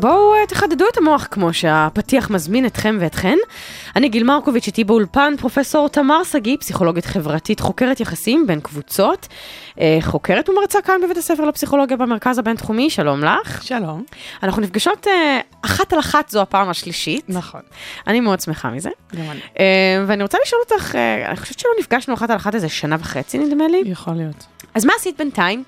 בואו אה, תחדדו את המוח כמו שהפתיח מזמין אתכם ואתכן. אני גיל מרקוביץ', איתי באולפן פרופסור תמר שגיא, פסיכולוגית חברתית, חוקרת יחסים בין קבוצות, אה, חוקרת ומרצה כאן בבית הספר לפסיכולוגיה במרכז הבינתחומי, שלום לך. שלום. אנחנו נפגשות אה, אחת על אחת, זו הפעם השלישית. נכון, אני מאוד שמחה מזה. גם אני. ואני רוצה לשאול אותך, אני חושבת שלא נפגשנו אחת על אחת איזה שנה וחצי, נדמה לי. יכול להיות. אז מה עשית בינתיים?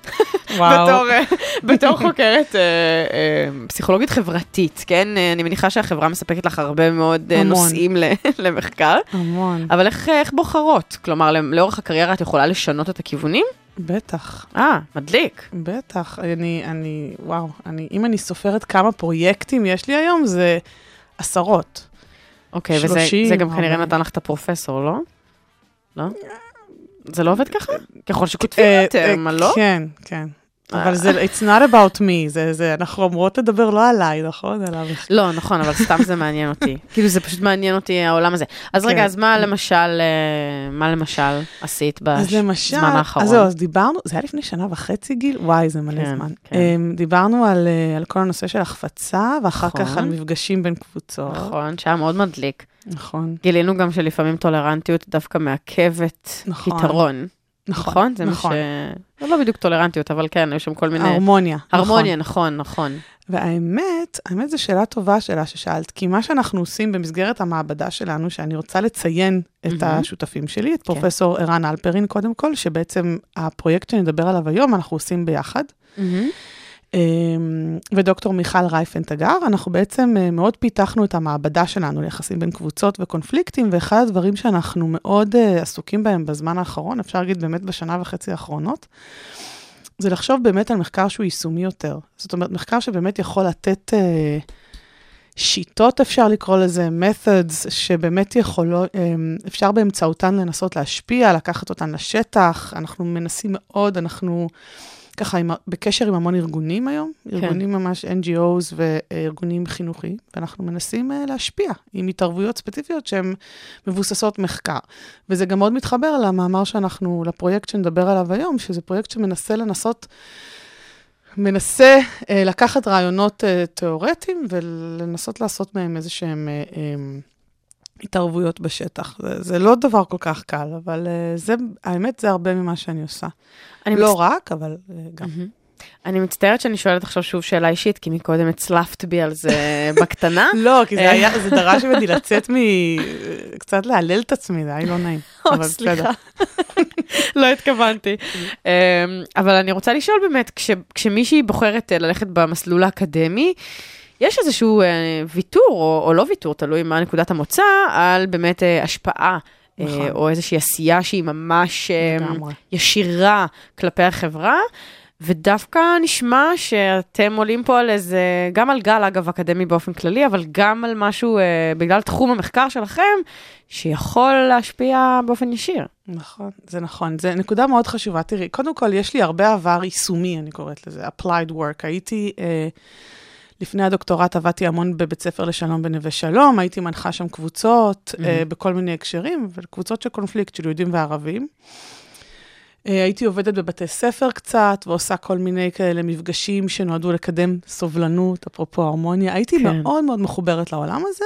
וואו. בתור, אה, בתור חוקרת אה, אה, פסיכולוגית חברתית, כן? אה, אני מניחה שהחברה מספקת לך הרבה מאוד אה, המון. נושאים למחקר, המון. אבל איך, איך בוחרות? כלומר, לאורך הקריירה את יכולה לשנות את הכיוונים? בטח, אה, מדליק. בטח. אני, אני, וואו, אני, אם אני סופרת כמה פרויקטים יש לי היום, זה עשרות. אוקיי, וזה 30, זה גם כנראה. נתן לך את הפרופסור, לא? לא? זה לא עובד ככה? ככל שכותבים אה, יותר, אה, מה לא? כן, כן. אבל זה, it's not about me, זה, זה, אנחנו אמורות לדבר לא עליי, נכון? לא, נכון, אבל סתם זה מעניין אותי. כאילו, זה פשוט מעניין אותי העולם הזה. אז רגע, כן. אז מה למשל, אה, מה למשל עשית בזמן האחרון? אז זהו, אז דיברנו, זה היה לפני שנה וחצי, גיל? וואי, זה מלא כן, זמן. כן. אמ, דיברנו על, אה, על כל הנושא של החפצה, ואחר כך נכון. על מפגשים בין קבוצות. נכון, שהיה מאוד מדליק. נכון. גילינו גם שלפעמים טולרנטיות דווקא מעכבת נכון. פתרון. נכון, נכון? זה מה נכון. ש... זה לא בדיוק טולרנטיות, אבל כן, היו שם כל מיני... הרמוניה. הרמוניה, נכון, נכון. והאמת, האמת זו שאלה טובה שאלה ששאלת, כי מה שאנחנו עושים במסגרת המעבדה שלנו, שאני רוצה לציין את מהמם. השותפים שלי, את כן. פרופסור ערן אלפרין קודם כל, שבעצם הפרויקט שנדבר עליו היום, אנחנו עושים ביחד. אמ, ודוקטור מיכל רייפן תגר, אנחנו בעצם אה, מאוד פיתחנו את המעבדה שלנו ליחסים בין קבוצות וקונפליקטים, ואחד הדברים שאנחנו מאוד אה, עסוקים בהם בזמן האחרון, אפשר להגיד באמת בשנה וחצי האחרונות, זה לחשוב באמת על מחקר שהוא יישומי יותר. זאת אומרת, מחקר שבאמת יכול לתת אה, שיטות, אפשר לקרוא לזה, methods, שבאמת יכולות, אה, אפשר באמצעותן לנסות להשפיע, לקחת אותן לשטח. אנחנו מנסים מאוד, אנחנו ככה עם, בקשר עם המון ארגונים היום, כן. ארגונים ממש NGOs וארגונים חינוכיים, ואנחנו מנסים אה, להשפיע עם התערבויות ספציפיות שהן מבוססות מחקר. וזה גם מאוד מתחבר למאמר שאנחנו, לפרויקט שנדבר עליו היום, שזה פרויקט שמנסה לנסות, מנסה אה, לקחת רעיונות אה, תיאורטיים ולנסות לעשות מהם איזה שהם אה, אה, התערבויות בשטח. זה, זה לא דבר כל כך קל, אבל אה, זה, האמת, זה הרבה ממה שאני עושה. אני לא מצ- רק, אבל אה, גם. מהמם. אני מצטערת שאני שואלת עכשיו שוב שאלה אישית, כי מקודם הצלפת בי על זה בקטנה. לא, כי זה אה. היה, זה דרש ממני לצאת מ... קצת להלל את עצמי, זה היה לא נעים. אבל. סליחה. לא התכוונתי. אמ, אבל אני רוצה לשאול באמת, כש- כשמישהי בוחרת ללכת במסלול האקדמי, יש איזשהו אה, ויתור, או, או לא ויתור, תלוי מה נקודת המוצא, על באמת אה, השפעה. אה, נכון. או איזושהי עשייה שהיא ממש אה, לגמרי. ישירה כלפי החברה, ודווקא נשמע שאתם עולים פה על איזה, גם על גל, אגב, אקדמי באופן כללי, אבל גם על משהו, אה, בגלל תחום המחקר שלכם, שיכול להשפיע באופן ישיר. נכון, זה נכון. זו נקודה מאוד חשובה. תראי, קודם כל, יש לי הרבה עבר יישומי, אני קוראת לזה, applied work. הייתי, אה, לפני הדוקטורט עבדתי המון בבית ספר לשלום בנווה שלום, הייתי מנחה שם קבוצות אה, מהמם. בכל מיני הקשרים, וקבוצות של קונפליקט של יהודים וערבים. אה, הייתי עובדת בבתי ספר קצת, ועושה כל מיני כאלה מפגשים שנועדו לקדם סובלנות, אפרופו הרמוניה. הייתי כן. מאוד מאוד מחוברת לעולם הזה,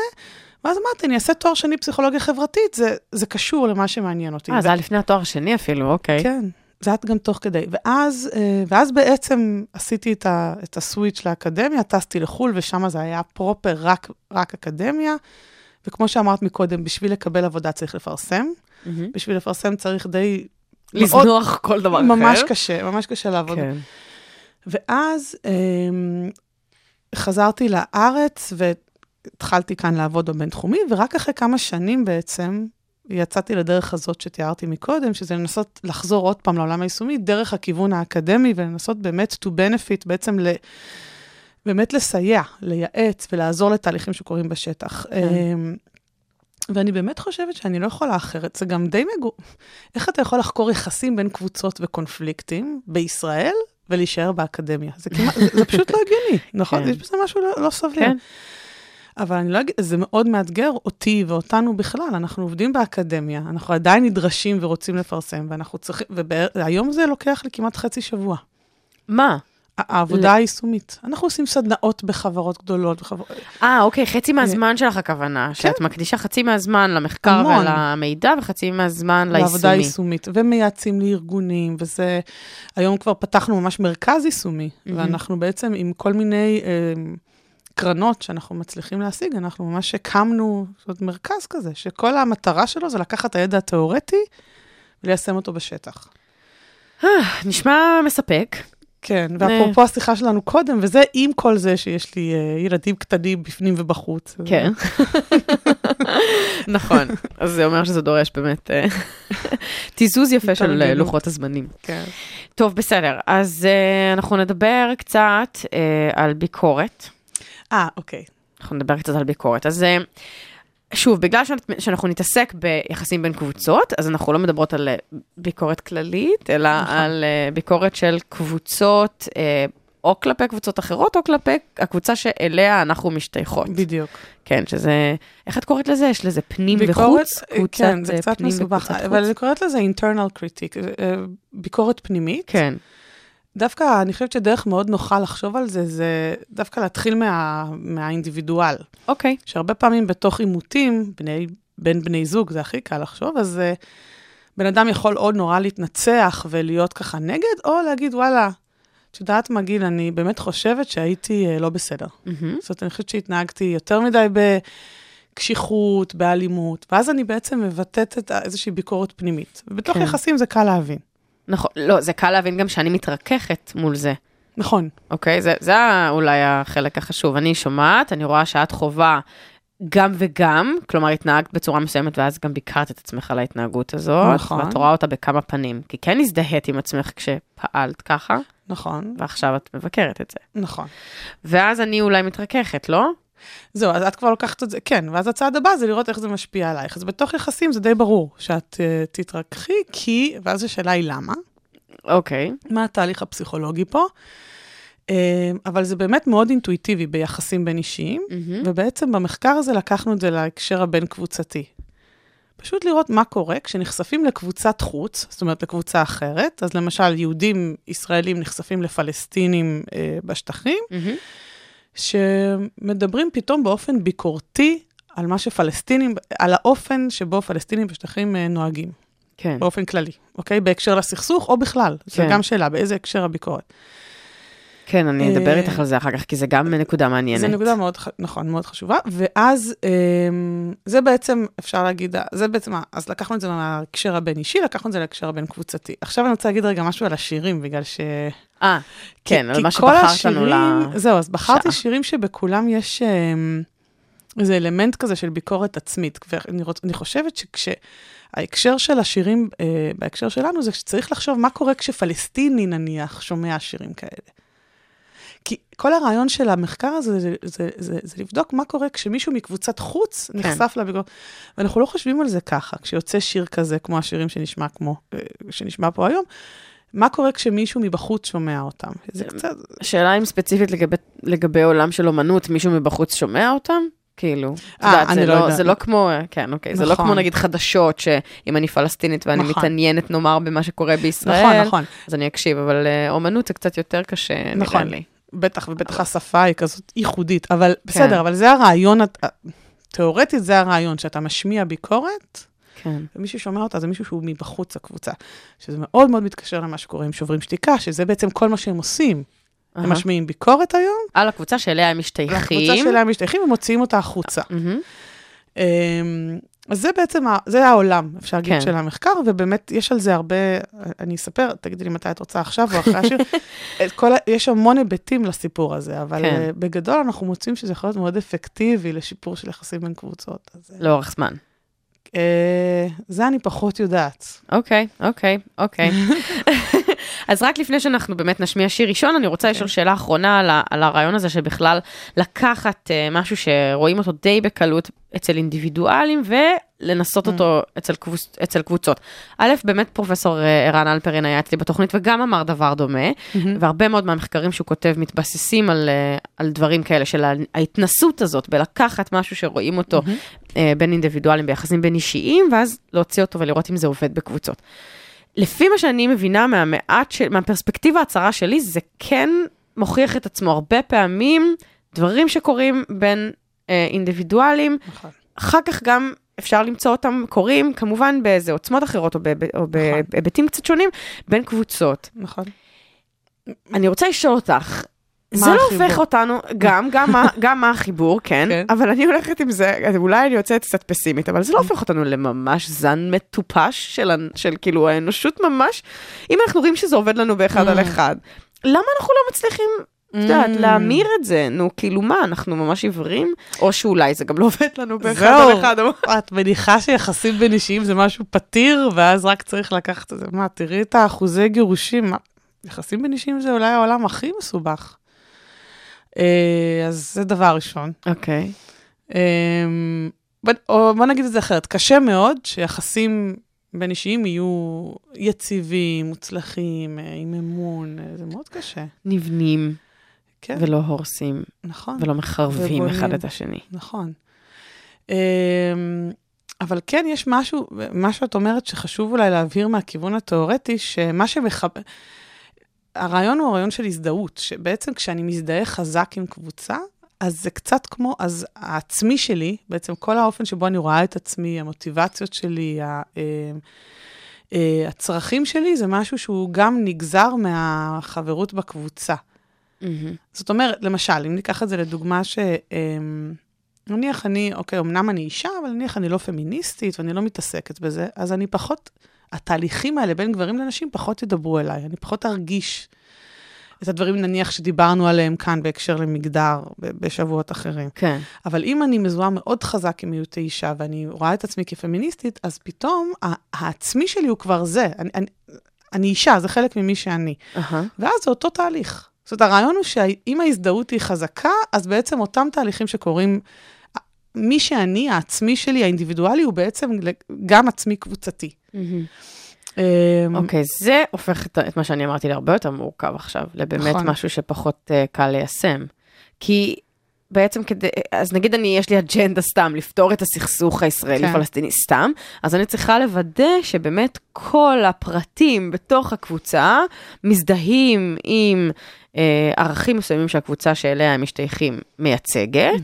ואז אמרתי, אני אעשה תואר שני פסיכולוגיה חברתית, זה, זה קשור למה שמעניין אותי. אה, זה היה לפני התואר השני אפילו, אוקיי. כן, זה היה גם תוך כדי. ואז, אה, ואז בעצם עשיתי את, ה, את הסוויץ' לאקדמיה, טסתי לחו"ל, ושם זה היה פרופר רק, רק אקדמיה. וכמו שאמרת מקודם, בשביל לקבל עבודה צריך לפרסם. מהמם. בשביל לפרסם צריך די... מאוד- לזנוח כל דבר אחר. ממש קשה, ממש קשה לעבוד. כן. ואז אמ, חזרתי לארץ והתחלתי כאן לעבוד בבינתחומי, ורק אחרי כמה שנים בעצם יצאתי לדרך הזאת שתיארתי מקודם, שזה לנסות לחזור עוד פעם לעולם היישומי, דרך הכיוון האקדמי, ולנסות באמת to benefit, בעצם ל... באמת לסייע, לייעץ ולעזור לתהליכים שקורים בשטח. כן. אמ, ואני באמת חושבת שאני לא יכולה אחרת. זה גם די מגו... איך אתה יכול לחקור יחסים בין קבוצות וקונפליקטים בישראל ולהישאר באקדמיה? זה, כמעט, זה, זה פשוט לא הגיוני, נכון? כן. יש בזה משהו לא, לא סביר. כן. אבל אני לא אגיד, זה מאוד מאתגר אותי ואותנו בכלל. אנחנו עובדים באקדמיה, אנחנו עדיין נדרשים ורוצים לפרסם, ואנחנו צריכים, והיום זה לוקח לי כמעט חצי שבוע. מה? העבודה היישומית. אנחנו עושים סדנאות בחברות גדולות. בחבר... אה, אוקיי, חצי מהזמן שלך הכוונה, שאת מקדישה חצי מהזמן למחקר כן. המון. ולמידע וחצי מהזמן לעבודה ליישומי. יישומית, ומייעצים לארגונים, וזה, היום כבר פתחנו ממש מרכז יישומי, ואנחנו בעצם עם כל מיני אה, קרנות שאנחנו מצליחים להשיג, אנחנו ממש הקמנו, זאת אומרת, מרכז כזה, שכל המטרה שלו זה לקחת את הידע התיאורטי וליישם אותו בשטח. נשמע מספק. כן, ואפרופו השיחה שלנו קודם, וזה עם כל זה שיש לי אה, ילדים קטנים בפנים ובחוץ. כן. נכון, אז זה אומר שזה דורש באמת אה, תיזוז יפה של. לוחות הזמנים. כן. טוב, בסדר, אז אה, אנחנו נדבר קצת על ביקורת. אה, אוקיי. אנחנו נדבר קצת על ביקורת. אז אה, שוב, בגלל שאנחנו נתעסק ביחסים בין קבוצות, אז אנחנו לא מדברות על אה, ביקורת כללית, אלא על אה, ביקורת של קבוצות, או כלפי קבוצות אחרות, או כלפי הקבוצה שאליה אנחנו משתייכות. בדיוק. כן, שזה, איך את קוראת לזה? יש לזה פנים ביקורת, וחוץ? קבוצת כן, זה קצת מסובך, אבל? אני קוראת לזה internal critique, אה, ביקורת פנימית. כן, דווקא, אני חושבת שדרך מאוד נוחה לחשוב על זה, זה דווקא להתחיל מה, מהאינדיבידואל. אוקיי. שהרבה פעמים בתוך עימותים, בני, בין בני זוג, זה הכי קל לחשוב, אז uh, בן אדם יכול או נורא להתנצח ולהיות ככה נגד, או להגיד, וואלה, את יודעת מה, גיל, אני באמת חושבת שהייתי uh, לא בסדר. מהמם. זאת אומרת, אני חושבת שהתנהגתי יותר מדי בקשיחות, באלימות, ואז אני בעצם מבטאת את איזושהי ביקורת פנימית. ובתוך כן. יחסים זה קל להבין. נכון, לא, זה קל להבין גם שאני מתרככת מול זה. נכון, אוקיי? זה, זה אולי החלק החשוב. אני שומעת, אני רואה שאת חווה גם וגם, כלומר התנהגת בצורה מסוימת ואז גם ביקרת את עצמך על ההתנהגות הזאת, נכון. ואת רואה אותה בכמה פנים, כי כן הזדהית עם עצמך כשפעלת ככה, נכון, ועכשיו את מבקרת את זה. נכון. ואז אני אולי מתרככת, לא? זהו, אז את כבר לוקחת את זה, כן, ואז הצעד הבא זה לראות איך זה משפיע עלייך. אז בתוך יחסים זה די ברור שאת uh, תתרככי, כי, ואז השאלה היא למה, אוקיי. מה התהליך הפסיכולוגי פה, uh, אבל זה באמת מאוד אינטואיטיבי ביחסים בין אישיים, מהמם. ובעצם במחקר הזה לקחנו את זה להקשר הבין-קבוצתי. פשוט לראות מה קורה כשנחשפים לקבוצת חוץ, זאת אומרת לקבוצה אחרת, אז למשל יהודים ישראלים נחשפים לפלסטינים אה, בשטחים, מהמם. שמדברים פתאום באופן ביקורתי על מה שפלסטינים, על האופן שבו פלסטינים בשטחים אה, נוהגים, כן. באופן כללי, אוקיי? בהקשר לסכסוך או בכלל, זו כן. גם שאלה, באיזה הקשר הביקורת. כן, אני אדבר אה, איתך על זה אחר כך, כי זה גם נקודה מעניינת. זו נקודה מאוד, נכון, מאוד חשובה, ואז אה, זה בעצם, אפשר להגיד, זה בעצם, אז לקחנו את זה מההקשר הבין-אישי, לקחנו את זה להקשר הבין-קבוצתי. עכשיו אני רוצה להגיד רגע משהו על השירים, בגלל ש... אה, כן, על מה שבחרת לנו ל... זהו, אז בחרתי. שירים שבכולם יש אמ, איזה אלמנט כזה של ביקורת עצמית. ואני רוצ, אני חושבת שכשההקשר של השירים, אה, בהקשר שלנו, זה שצריך לחשוב מה קורה כשפלסטיני, נניח, שומע שירים כאלה. כי כל הרעיון של המחקר הזה זה, זה, זה, זה לבדוק מה קורה כשמישהו מקבוצת חוץ כן. נחשף לביקורת. ואנחנו לא חושבים על זה ככה, כשיוצא שיר כזה, כמו השירים שנשמע, כמו, אה, שנשמע פה היום, מה קורה כשמישהו מבחוץ שומע אותם? זה קצת, השאלה אם ספציפית לגבי, לגבי עולם של אומנות, מישהו מבחוץ שומע אותם? כאילו, את אה, יודעת, אני זה לא לא, יודעת. זה לא כמו, כן, אוקיי, זה לא נכון. כמו נגיד חדשות, שאם אני פלסטינית ואני נכון. מתעניינת, נאמר, במה שקורה בישראל, נכון, נכון. אז אני אקשיב, אבל אומנות זה קצת יותר קשה, נראה נכון. לי. בטח, ובטח השפה היא כזאת ייחודית, אבל כן. בסדר, אבל זה הרעיון, תיאורטית זה הרעיון, שאתה משמיע ביקורת, כן. ומי ששומע אותה זה מישהו שהוא מבחוץ הקבוצה, שזה מאוד מאוד מתקשר למה שקורה עם שוברים שתיקה, שזה בעצם כל מה שהם עושים. הם אהה. משמיעים ביקורת היום, על הקבוצה שאליה הם משתייכים. שלהם משתייכים ומוציאים אותה החוצה. מהמם. אמ, אז זה בעצם, ה- זה העולם, אפשר להגיד, כן. של המחקר, ובאמת יש על זה הרבה, אני אספר, תגידי לי מתי את רוצה עכשיו או אחרי השיר, כל, יש המון היבטים לסיפור הזה, אבל כן. כן. בגדול אנחנו מוצאים שזה יכול להיות מאוד אפקטיבי לשיפור של יחסים בין קבוצות. אז לאורך זמן. אה, זה אני פחות יודעת. אוקיי, אוקיי, אוקיי. אז רק לפני שאנחנו באמת נשמיע שיר ראשון, אני רוצה לשאול שאלה אחרונה על, על הרעיון הזה שבכלל לקחת uh, משהו שרואים אותו די בקלות אצל אינדיבידואלים ולנסות אותו אצל, קבוצ, אצל קבוצות. א', באמת פרופסור אה, ערן אלפרין היה אצלי בתוכנית וגם אמר דבר דומה, והרבה מאוד מהמחקרים שהוא כותב מתבססים על, אה, על דברים כאלה, של ההתנסות הזאת בלקחת משהו שרואים אותו אה, בין אינדיבידואלים ביחסים בין אישיים, ואז להוציא אותו ולראות אם זה עובד בקבוצות. לפי מה שאני מבינה מהמעט, של, מהפרספקטיבה הצרה שלי, זה כן מוכיח את עצמו הרבה פעמים, דברים שקורים בין אה, אינדיבידואלים, נכון. אחר כך גם אפשר למצוא אותם קורים, כמובן באיזה עוצמות אחרות או בהיב- או בהיבטים קצת שונים, בין קבוצות. נכון. אני רוצה לשאול אותך, זה לא? הופך אותנו, גם, גם, מה- גם מה החיבור, כן, כן. אבל אני הולכת עם זה, אולי אני יוצאת קצת פסימית, אבל זה לא הופך אותנו לממש זן מטופש של, של כאילו האנושות ממש. אם אנחנו רואים שזה עובד לנו באחד על אחד, למה אנחנו לא מצליחים, את יודעת, Mm. להמיר את זה? נו, כאילו מה, אנחנו ממש עיוורים? או שאולי זה גם לא עובד לנו באחד זהו. על אחד. אבל- את מניחה שיחסים בין אישיים זה משהו פתיר, ואז רק צריך לקחת את זה. מה, תראי את האחוזי גירושים. יחסים בין אישיים זה אולי העולם הכי מסובך. אה, אז זה דבר ראשון. אוקיי. אה, בוא- או בוא נגיד את זה אחרת, קשה מאוד שיחסים בין אישיים יהיו יציבים, מוצלחים, אה, עם אמון, אה, זה מאוד קשה. נבנים כן, ולא הורסים נכון. ולא מחרבים ובונים. אחד את השני. נכון. אמ, אבל כן, יש משהו, מה שאת אומרת שחשוב אולי להבהיר מהכיוון התיאורטי, שמה שמחבר... הרעיון הוא הרעיון של הזדהות, שבעצם כשאני מזדהה חזק עם קבוצה, אז זה קצת כמו, אז העצמי שלי, בעצם כל האופן שבו אני רואה את עצמי, המוטיבציות שלי, ה, אה, אה, הצרכים שלי, זה משהו שהוא גם נגזר מהחברות בקבוצה. זאת אומרת, למשל, אם ניקח את זה לדוגמה ש... אמ, נניח אני, אוקיי, אמנם אני אישה, אבל נניח אני לא פמיניסטית ואני לא מתעסקת בזה, אז אני פחות, התהליכים האלה בין גברים לנשים פחות ידברו אליי, אני פחות ארגיש את הדברים, נניח, שדיברנו עליהם כאן בהקשר למגדר בשבועות אחרים. כן. אבל אם אני מזוהה מאוד חזק עם היותי אישה ואני רואה את עצמי כפמיניסטית, אז פתאום העצמי שלי הוא כבר זה. אני, אני, אני אישה, זה חלק ממי שאני. אהה. ואז זה אותו תהליך. זאת אומרת, הרעיון הוא שאם ההזדהות היא חזקה, אז בעצם אותם תהליכים שקורים, מי שאני, העצמי שלי, האינדיבידואלי, הוא בעצם גם עצמי קבוצתי. אמ, אוקיי, זה הופך את, את מה שאני אמרתי להרבה יותר מורכב עכשיו, לבאמת נכון. משהו שפחות uh, קל ליישם. כי בעצם כדי, אז נגיד אני, יש לי אג'נדה סתם, לפתור את הסכסוך הישראלי-פלסטיני סתם, אז אני צריכה לוודא שבאמת כל הפרטים בתוך הקבוצה מזדהים עם אה, ערכים מסוימים שהקבוצה שאליה הם משתייכים מייצגת.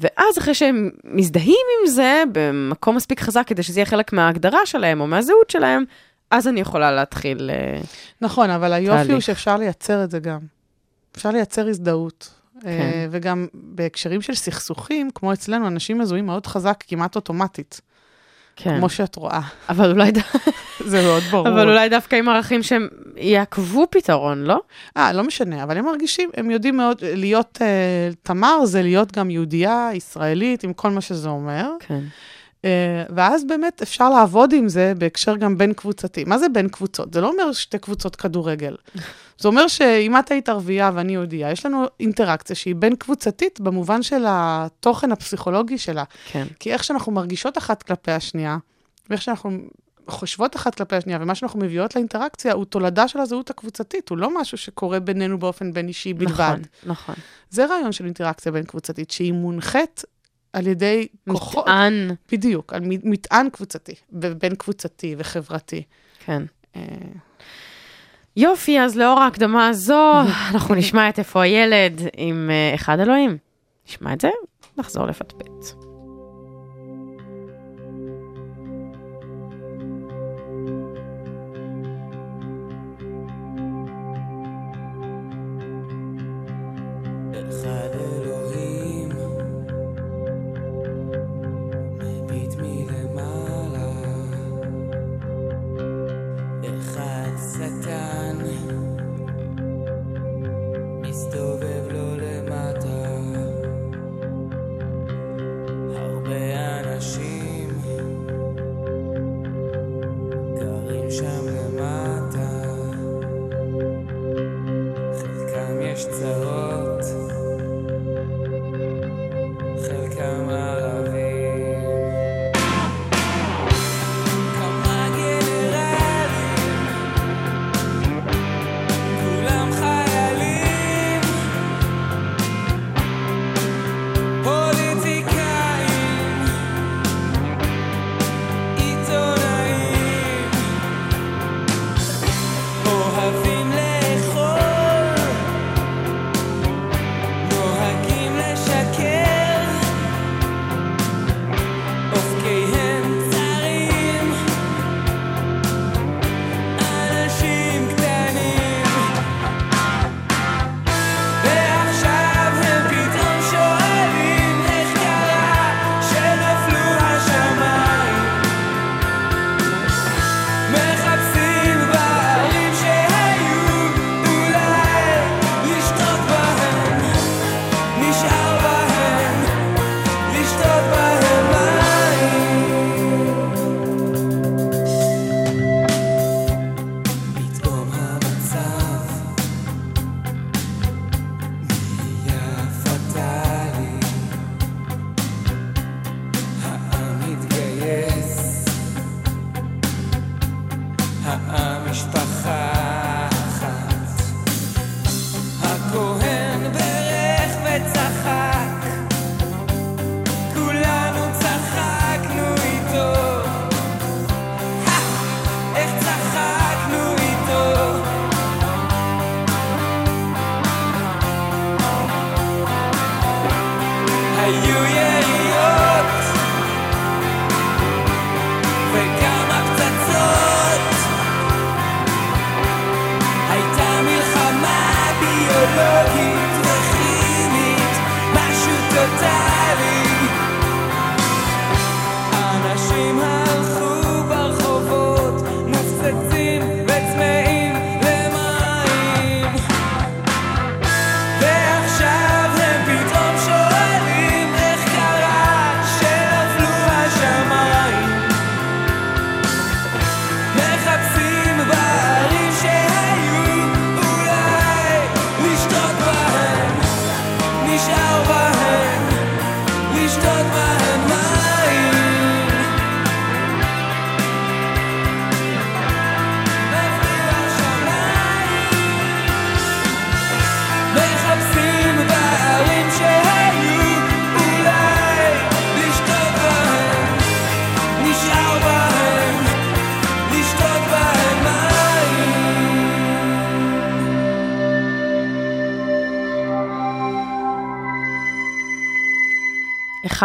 ואז אחרי שהם מזדהים עם זה במקום מספיק חזק כדי שזה יהיה חלק מההגדרה שלהם או מהזהות שלהם, אז אני יכולה להתחיל... אה, נכון, אבל היופי הוא תהליך. שאפשר לייצר את זה גם. אפשר לייצר הזדהות. כן. אה, וגם בהקשרים של סכסוכים, כמו אצלנו, אנשים מזוהים מאוד חזק, כמעט אוטומטית, כן, כמו שאת רואה. אבל אולי. זה מאוד ברור. אבל אולי דווקא עם ערכים שהם יעקבו פתרון, לא? אה, לא משנה, אבל הם מרגישים, הם יודעים מאוד, להיות אה, תמר זה להיות גם יהודייה, ישראלית, עם כל מה שזה אומר. כן. אה, ואז באמת אפשר לעבוד עם זה בהקשר גם בין קבוצתי. מה זה בין קבוצות? זה לא אומר שתי קבוצות כדורגל. זה אומר שאם את היית ערבייה ואני יהודייה, יש לנו אינטראקציה שהיא בין קבוצתית במובן של התוכן הפסיכולוגי שלה. כן. כי איך שאנחנו מרגישות אחת כלפי השנייה, ואיך שאנחנו חושבות אחת כלפי השנייה, ומה שאנחנו מביאות לאינטראקציה, הוא תולדה של הזהות הקבוצתית, הוא לא משהו שקורה בינינו באופן בין אישי בלבד. נכון, נכון. זה רעיון של אינטראקציה בין קבוצתית, שהיא מונחית על ידי כוחות, מטען, בדיוק, על מטען קבוצתי, בין קבוצתי וחברתי. כן. אה, יופי, אז לאור ההקדמה הזו, אנחנו נשמע את איפה הילד עם אה, אחד אלוהים. נשמע את זה, נחזור לפטפט.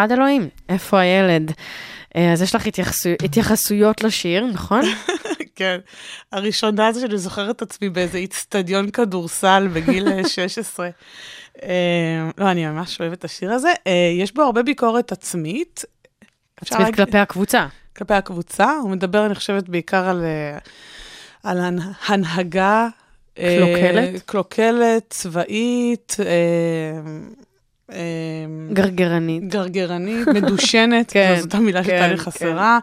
אחד אלוהים, איפה הילד? אה, אז יש לך התייחסו... התייחסויות לשיר, נכון? כן. הראשונה זה שאני זוכרת את עצמי באיזה איצטדיון כדורסל בגיל אה, 16. אה, לא, אני ממש אוהבת את השיר הזה. אה, יש בו הרבה ביקורת עצמית. עצמית כלפי הקבוצה. כלפי הקבוצה. הוא מדבר, אני חושבת, בעיקר על, אה, על הנ- הנהגה. אה, קלוקלת? קלוקלת, צבאית. אה, אה, גרגרנית. גרגרנית, מדושנת, כן, זאת המילה שהייתה כן, לי חסרה.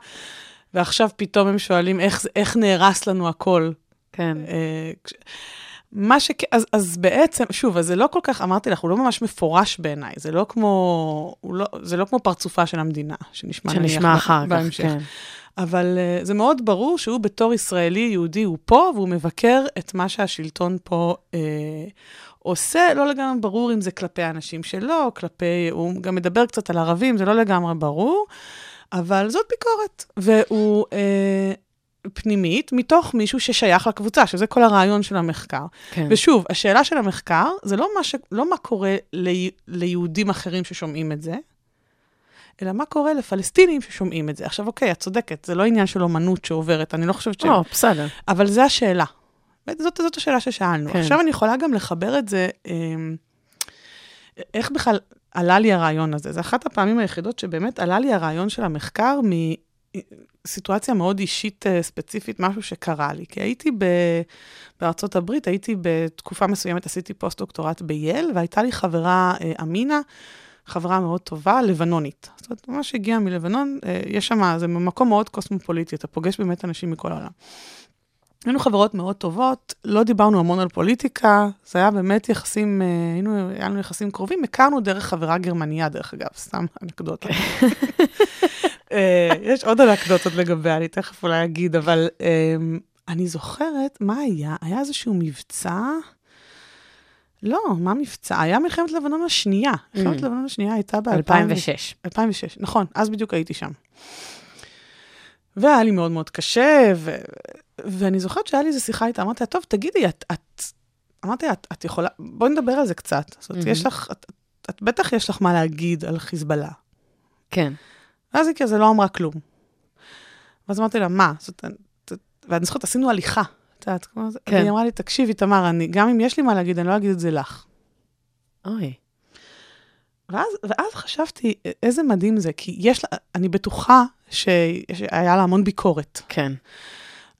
ועכשיו פתאום הם שואלים איך, איך נהרס לנו הכל. כן. אה, מה ש... אז, אז בעצם, שוב, אז זה לא כל כך, אמרתי לך, הוא לא ממש מפורש בעיניי, זה לא כמו, לא, זה לא כמו פרצופה של המדינה, שנשמע שנשמע אחר כך, בהמשך. כן. אבל uh, זה מאוד ברור שהוא בתור ישראלי יהודי, הוא פה, והוא מבקר את מה שהשלטון פה uh, עושה. לא לגמרי ברור אם זה כלפי האנשים שלו, כלפי, הוא גם מדבר קצת על ערבים, זה לא לגמרי ברור, אבל זאת ביקורת. והוא uh, פנימית, מתוך מישהו ששייך לקבוצה, שזה כל הרעיון של המחקר. כן. ושוב, השאלה של המחקר זה לא מה, ש... לא מה קורה לי... ליהודים אחרים ששומעים את זה, אלא מה קורה לפלסטינים ששומעים את זה. עכשיו, אוקיי, את צודקת, זה לא עניין של אומנות שעוברת, אני לא חושבת ש... או, בסדר. אבל זו השאלה. זאת, זאת השאלה ששאלנו. כן. עכשיו אני יכולה גם לחבר את זה, אמ, איך בכלל עלה לי הרעיון הזה. זו אחת הפעמים היחידות שבאמת עלה לי הרעיון של המחקר מסיטואציה מאוד אישית אה, ספציפית, משהו שקרה לי. כי הייתי ב... בארצות הברית, הייתי בתקופה מסוימת, עשיתי פוסט-דוקטורט בייל, והייתה לי חברה, אה, אמינה, חברה מאוד טובה, לבנונית. זאת אומרת, ממש הגיעה מלבנון, אה, יש שם, זה מקום מאוד קוסמופוליטי, אתה פוגש באמת אנשים מכל העולם. היינו חברות מאוד טובות, לא דיברנו המון על פוליטיקה, זה היה באמת יחסים, אה, היינו, היה לנו יחסים קרובים, הכרנו דרך חברה גרמניה, דרך אגב, סתם אנקדוטה. אה, יש עוד אנקדוטות לגביה, אני תכף אולי אגיד, אבל אה, אני זוכרת, מה היה? היה איזשהו מבצע, לא, מה מבצע? היה מלחמת לבנון השנייה. מלחמת Mm. לבנון השנייה הייתה ב-2006. 2006. 2006, נכון, אז בדיוק הייתי שם. והיה לי מאוד מאוד קשה, ו... ואני זוכרת שהיה לי איזו שיחה איתה, אמרתי לה, טוב, תגידי, את, את... אמרתי לה, את, את יכולה, בואי נדבר על זה קצת. זאת אומרת, מהמם. יש לך, את, את, את בטח יש לך מה להגיד על חיזבאללה. כן. ואז היא כזה לא אמרה כלום. ואז אמרתי לה, מה? זאת, את- ואני זוכרת, עשינו הליכה. את יודעת, כמו זה, כן. והיא אמרה לי, תקשיבי, תמר, אני, גם אם יש לי מה להגיד, אני לא אגיד את זה לך. אוי. ואז, ואז חשבתי, איזה מדהים זה, כי יש לה, אני בטוחה שהיה לה המון ביקורת, כן.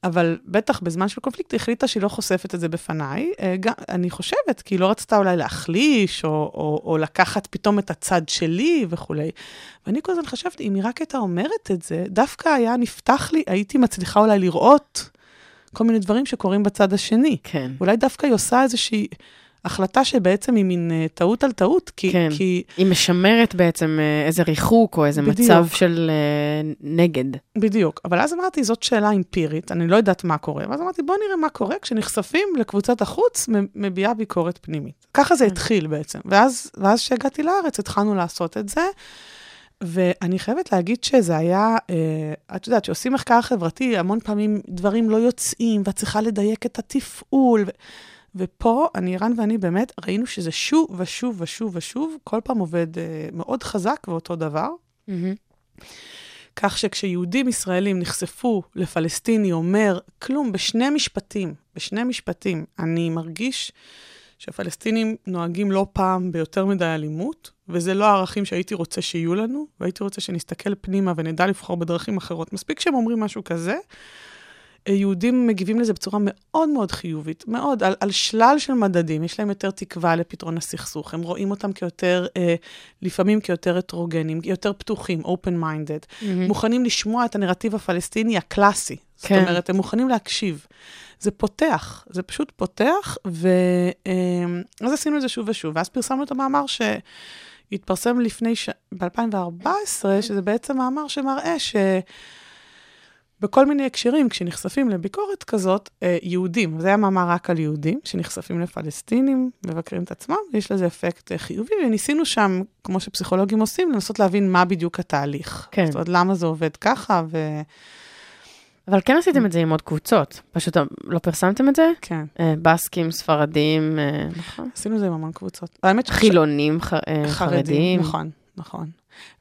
אבל בטח בזמן של קונפליקט היא החליטה שהיא לא חושפת את זה בפניי. אה, גם, אני חושבת, כי היא לא רצתה אולי להחליש, או, או, או לקחת פתאום את הצד שלי וכולי. ואני כל הזמן חשבתי, אם היא רק הייתה אומרת את זה, דווקא היה נפתח לי, הייתי מצליחה אולי לראות כל מיני דברים שקורים בצד השני. כן. אולי דווקא היא עושה איזושהי החלטה שבעצם היא מין אה, טעות על טעות, כי, כן. כי היא משמרת בעצם אה, איזה ריחוק או איזה בדיוק. מצב של אה, נגד. בדיוק, אבל אז אמרתי, זאת שאלה אמפירית, אני לא יודעת מה קורה. ואז אמרתי, בוא נראה מה קורה כשנחשפים לקבוצת החוץ, מביעה ביקורת פנימית. ככה זה התחיל בעצם. ואז, ואז כשהגעתי לארץ, התחלנו לעשות את זה. ואני חייבת להגיד שזה היה, אה, את יודעת, כשעושים מחקר חברתי, המון פעמים דברים לא יוצאים, ואת צריכה לדייק את התפעול. ו- ופה, אני, רן ואני באמת ראינו שזה שוב ושוב ושוב ושוב, כל פעם עובד אה, מאוד חזק ואותו דבר. כך שכשיהודים ישראלים נחשפו לפלסטיני אומר כלום בשני משפטים, בשני משפטים, אני מרגיש שהפלסטינים נוהגים לא פעם ביותר מדי אלימות, וזה לא הערכים שהייתי רוצה שיהיו לנו, והייתי רוצה שנסתכל פנימה ונדע לבחור בדרכים אחרות. מספיק שהם אומרים משהו כזה, יהודים מגיבים לזה בצורה מאוד מאוד חיובית, מאוד, על, על שלל של מדדים, יש להם יותר תקווה לפתרון הסכסוך, הם רואים אותם כיותר, אה, לפעמים כיותר הטרוגנים, יותר פתוחים, open-minded, מוכנים לשמוע את הנרטיב הפלסטיני הקלאסי. זאת כן. אומרת, הם מוכנים להקשיב. זה פותח, זה פשוט פותח, ואז עשינו את זה שוב ושוב, ואז פרסמנו את המאמר שהתפרסם לפני, ש... ב-2014, שזה בעצם מאמר שמראה ש... בכל מיני הקשרים, כשנחשפים לביקורת כזאת, אה, יהודים, זה היה מאמר רק על יהודים, שנחשפים לפלסטינים, מבקרים את עצמם, יש לזה אפקט אה, חיובי, וניסינו שם, כמו שפסיכולוגים עושים, לנסות להבין מה בדיוק התהליך. כן. זאת אומרת, למה זה עובד ככה, וכן. אבל כן עשיתם את זה עם עוד קבוצות. פשוט לא פרסמתם את זה? כן. אה, בסקים, ספרדים, אה, נכון? עשינו את זה עם המון קבוצות. האמת ש... חילונים, אה, חרדים, חרדים. נכון, נכון.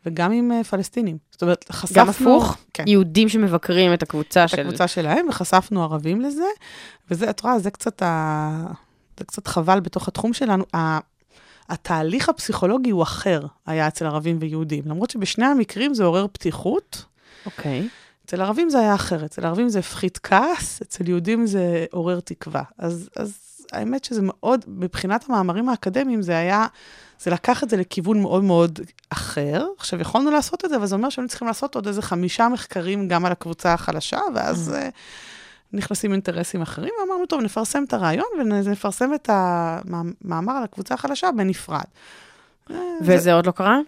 וגם עם אה, פלסטינים. זאת אומרת, חשפנו... גם הפוך? כן. יהודים שמבקרים את הקבוצה את של... הקבוצה שלהם, וחשפנו ערבים לזה, וזה, את רואה, זה קצת, ה... זה קצת חבל בתוך התחום שלנו. ה... התהליך הפסיכולוגי הוא אחר, היה אצל ערבים ויהודים. למרות שבשני המקרים זה עורר פתיחות, אוקיי. אצל ערבים זה היה אחרת. אצל ערבים זה הפחית כעס, אצל יהודים זה עורר תקווה. אז, אז האמת שזה מאוד, מבחינת המאמרים האקדמיים, זה היה, זה לקח את זה לכיוון מאוד מאוד אחר. עכשיו, יכולנו לעשות את זה, אבל זה אומר שהיינו צריכים לעשות עוד איזה חמישה מחקרים גם על הקבוצה החלשה, ואז uh, נכנסים אינטרסים אחרים, ואמרנו, טוב, נפרסם את הרעיון ונפרסם את המאמר על הקבוצה החלשה בנפרד. וזה עוד לא קרה?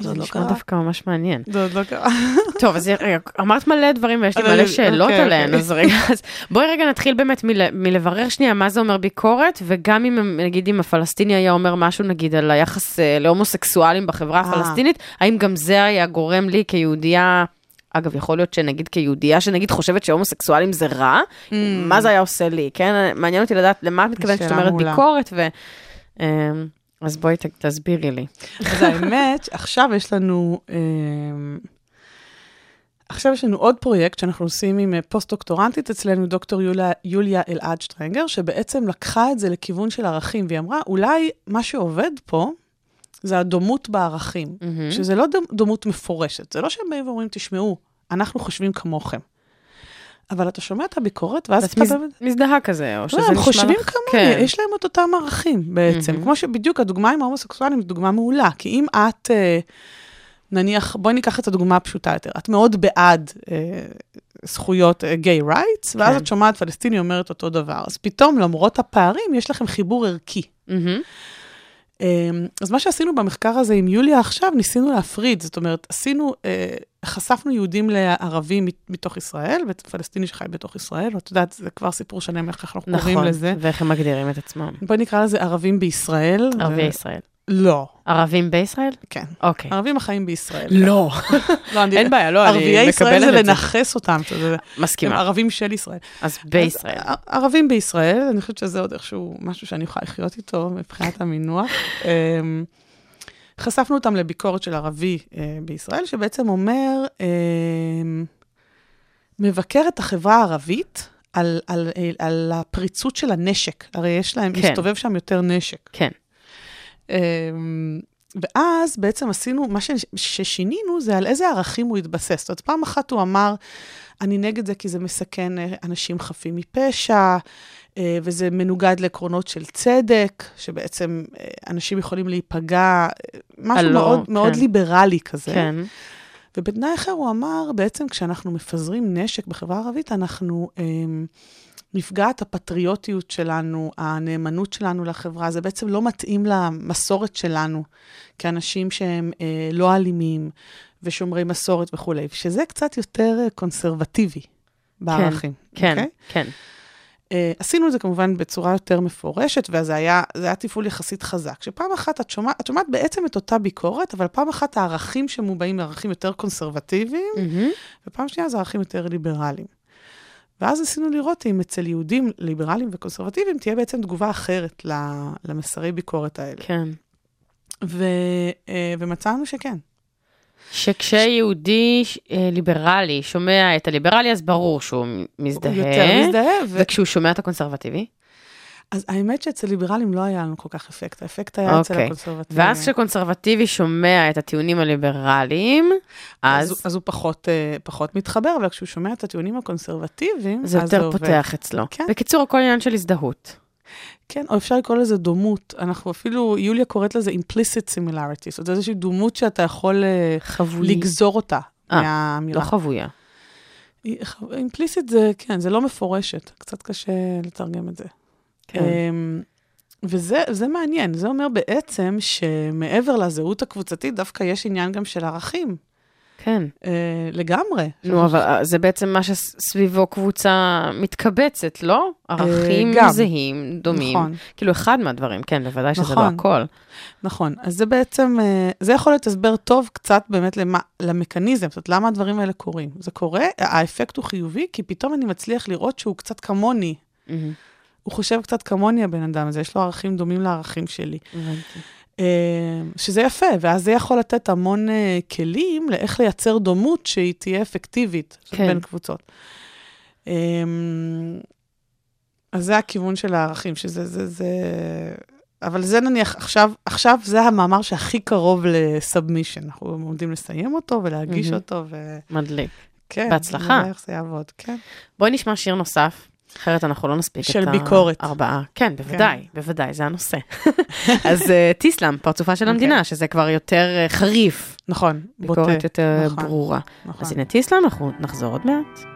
זה עוד לא נשמע קרה. דווקא ממש מעניין. זה עוד לא קרה. טוב, אז רגע, אמרת מלא דברים ויש לי מלא שאלות אוקיי, עליהן, אוקיי. אז רגע, אז בואי רגע נתחיל באמת מל- מלברר שנייה מה זה אומר ביקורת, וגם אם, נגיד, אם הפלסטיני היה אומר משהו, נגיד, על היחס אה, להומוסקסואלים בחברה אה. הפלסטינית, האם גם זה היה גורם לי כיהודייה... אגב, יכול להיות שנגיד כיהודייה, שנגיד חושבת שהומוסקסואלים זה רע, מה זה היה עושה לי, כן? מעניין אותי לדעת למה את מתכוונת כשאת אומרת. ביקורת, ו... אז בואי ת- תסבירי לי. אז האמת, עכשיו יש לנו, אמ, עכשיו יש לנו עוד פרויקט שאנחנו עושים עם אה, פוסט-דוקטורנטית אצלנו, דוקטור יוליה, יוליה אלעד שטרנגר, שבעצם לקחה את זה לכיוון של ערכים, והיא אמרה, אולי מה שעובד פה זה הדומות בערכים, מהמם. שזה לא דומ- דומות מפורשת, זה לא שהם באים ואומרים, תשמעו, אנחנו חושבים כמוכם. אבל אתה שומע את הביקורת, ואז את אתה מז-. מזדהה כזה, או שזה לא, נשמע הם לך... חושבים כמוני, כן. יש להם את אותם ערכים בעצם. מהמם. כמו שבדיוק הדוגמה עם ההומוסקסואלים זו דוגמה מעולה, כי אם את, אה, נניח, בואי ניקח את הדוגמה הפשוטה יותר, את מאוד בעד אה, זכויות גיי רייטס, ואז כן. את שומעת פלסטיני אומרת אותו דבר, אז פתאום, למרות הפערים, יש לכם חיבור ערכי. מהמם. אמ, אז מה שעשינו במחקר הזה עם יוליה עכשיו, ניסינו להפריד, זאת אומרת, עשינו, אה, חשפנו יהודים לערבים מת- מתוך ישראל, ופלסטיני שחי בתוך ישראל, ואת יודעת, זה כבר סיפור שלם איך אנחנו קוראים נכון, לזה. ואיך הם מגדירים את עצמם. בואי נקרא לזה ערבים בישראל. ערבי ו- ישראל. לא, ערבים בישראל? כן. אוקיי. ערבים החיים בישראל. לא. לא, אני- אין בעיה, לא, אני ערביי ישראל זה מקבלת את זה. לנכס אותם, אתה יודע, הם מסכימה. ערבים של ישראל. אז בישראל. אז ערבים בישראל, אני חושבת שזה עוד איכשהו משהו שאני יכולה לחיות איתו מבחינת המינוח. אמ, חשפנו אותם לביקורת של ערבי אה, בישראל, שבעצם אומר, אמ, מבקר את החברה הערבית על, על, על, על הפריצות של הנשק. הרי יש להם, כן. מסתובב שם יותר נשק. כן. אמ, ואז בעצם עשינו, מה ש- ששינינו זה על איזה ערכים הוא התבסס. זאת אומרת, פעם אחת הוא אמר, אני נגד זה כי זה מסכן אה, אנשים חפים מפשע, אה, וזה מנוגד לעקרונות של צדק, שבעצם אה, אנשים יכולים להיפגע, משהו הלא, מאוד, כן. מאוד ליברלי כזה. כן. ובתנאי אחר הוא אמר, בעצם כשאנחנו מפזרים נשק בחברה הערבית, אנחנו אמ, נפגעת הפטריוטיות שלנו, הנאמנות שלנו לחברה, זה בעצם לא מתאים למסורת שלנו, כאנשים שהם אה, לא אלימים ושומרי מסורת וכולי, שזה קצת יותר אה, קונסרבטיבי בערכים. כן. אוקיי? כן. Uh, עשינו את זה כמובן בצורה יותר מפורשת, וזה היה, היה תפעול יחסית חזק. שפעם אחת את שומעת, את שומעת בעצם את אותה ביקורת, אבל פעם אחת הערכים שמובעים הם ערכים יותר קונסרבטיביים, מהמם. ופעם שנייה זה ערכים יותר ליברליים. ואז ניסינו לראות אם אצל יהודים ליברליים וקונסרבטיביים תהיה בעצם תגובה אחרת למסרי ביקורת האלה. כן. ו, uh, ומצאנו שכן. שכשיהודי אה, ליברלי שומע את הליברלי, אז ברור שהוא הוא מזדהה. יותר מזדהה, ו... וכשהוא שומע את הקונסרבטיבי? אז האמת שאצל ליברלים לא היה לנו כל כך אפקט, האפקט היה אצל אוקיי. הקונסרבטיביים. ואז כשקונסרבטיבי שומע את הטיעונים הליברליים, אז, אז אז הוא פחות, אה, פחות מתחבר, אבל כשהוא שומע את הטיעונים הקונסרבטיביים, זה יותר עובד. פותח אצלו. כן. בקיצור, הכל עניין של הזדהות. כן, או אפשר לקרוא לזה דומות. אנחנו אפילו, יוליה קוראת לזה implicit similarity, זאת אומרת, איזושהי דומות שאתה יכול אה, חבוי. לגזור אותה אה, מהאמירה. לא חבויה. אימפליסיט זה, כן, זה לא מפורשת, קצת קשה לתרגם את זה. כן. אמ, וזה זה מעניין, זה אומר בעצם שמעבר לזהות הקבוצתית, דווקא יש עניין גם של ערכים, כן. אה, לגמרי. נו, אבל אה, זה בעצם מה שסביבו קבוצה מתקבצת, לא? ערכים גם. זהים, דומים. נכון. כאילו, אחד מהדברים, כן, בוודאי שזה לא נכון. הכל. נכון, אז זה בעצם, אה, זה יכול להיות הסבר טוב קצת באמת למה, למכניזם, זאת אומרת, למה הדברים האלה קורים. זה קורה, האפקט הוא חיובי, כי פתאום אני מצליח לראות שהוא קצת כמוני. מהמם. הוא חושב קצת כמוני, הבן אדם הזה, יש לו ערכים דומים לערכים שלי. הבנתי. אה, שזה יפה, ואז זה יכול לתת המון אה, כלים לאיך לייצר דומות שהיא תהיה אפקטיבית כן. בין קבוצות. אה, אז זה הכיוון של הערכים, שזה, זה, זה... אבל זה נניח, עכשיו, עכשיו זה המאמר שהכי קרוב לסאבמישן. אנחנו עומדים לסיים אותו ולהגיש מהמם. אותו, ו... מדליק. כן. בהצלחה. נראה איך זה יעבוד, כן. בואי נשמע שיר נוסף, אחרת אנחנו לא נספיק של את ביקורת. הארבעה. כן, בוודאי, בוודאי, זה הנושא. אז אה, טיסלאם, פרצופה של המדינה, שזה כבר יותר אה, חריף, נכון, בוטה. ביקורת יותר נכון, ברורה. נכון. אז הנה טיסלאם, אנחנו נחזור עוד מעט.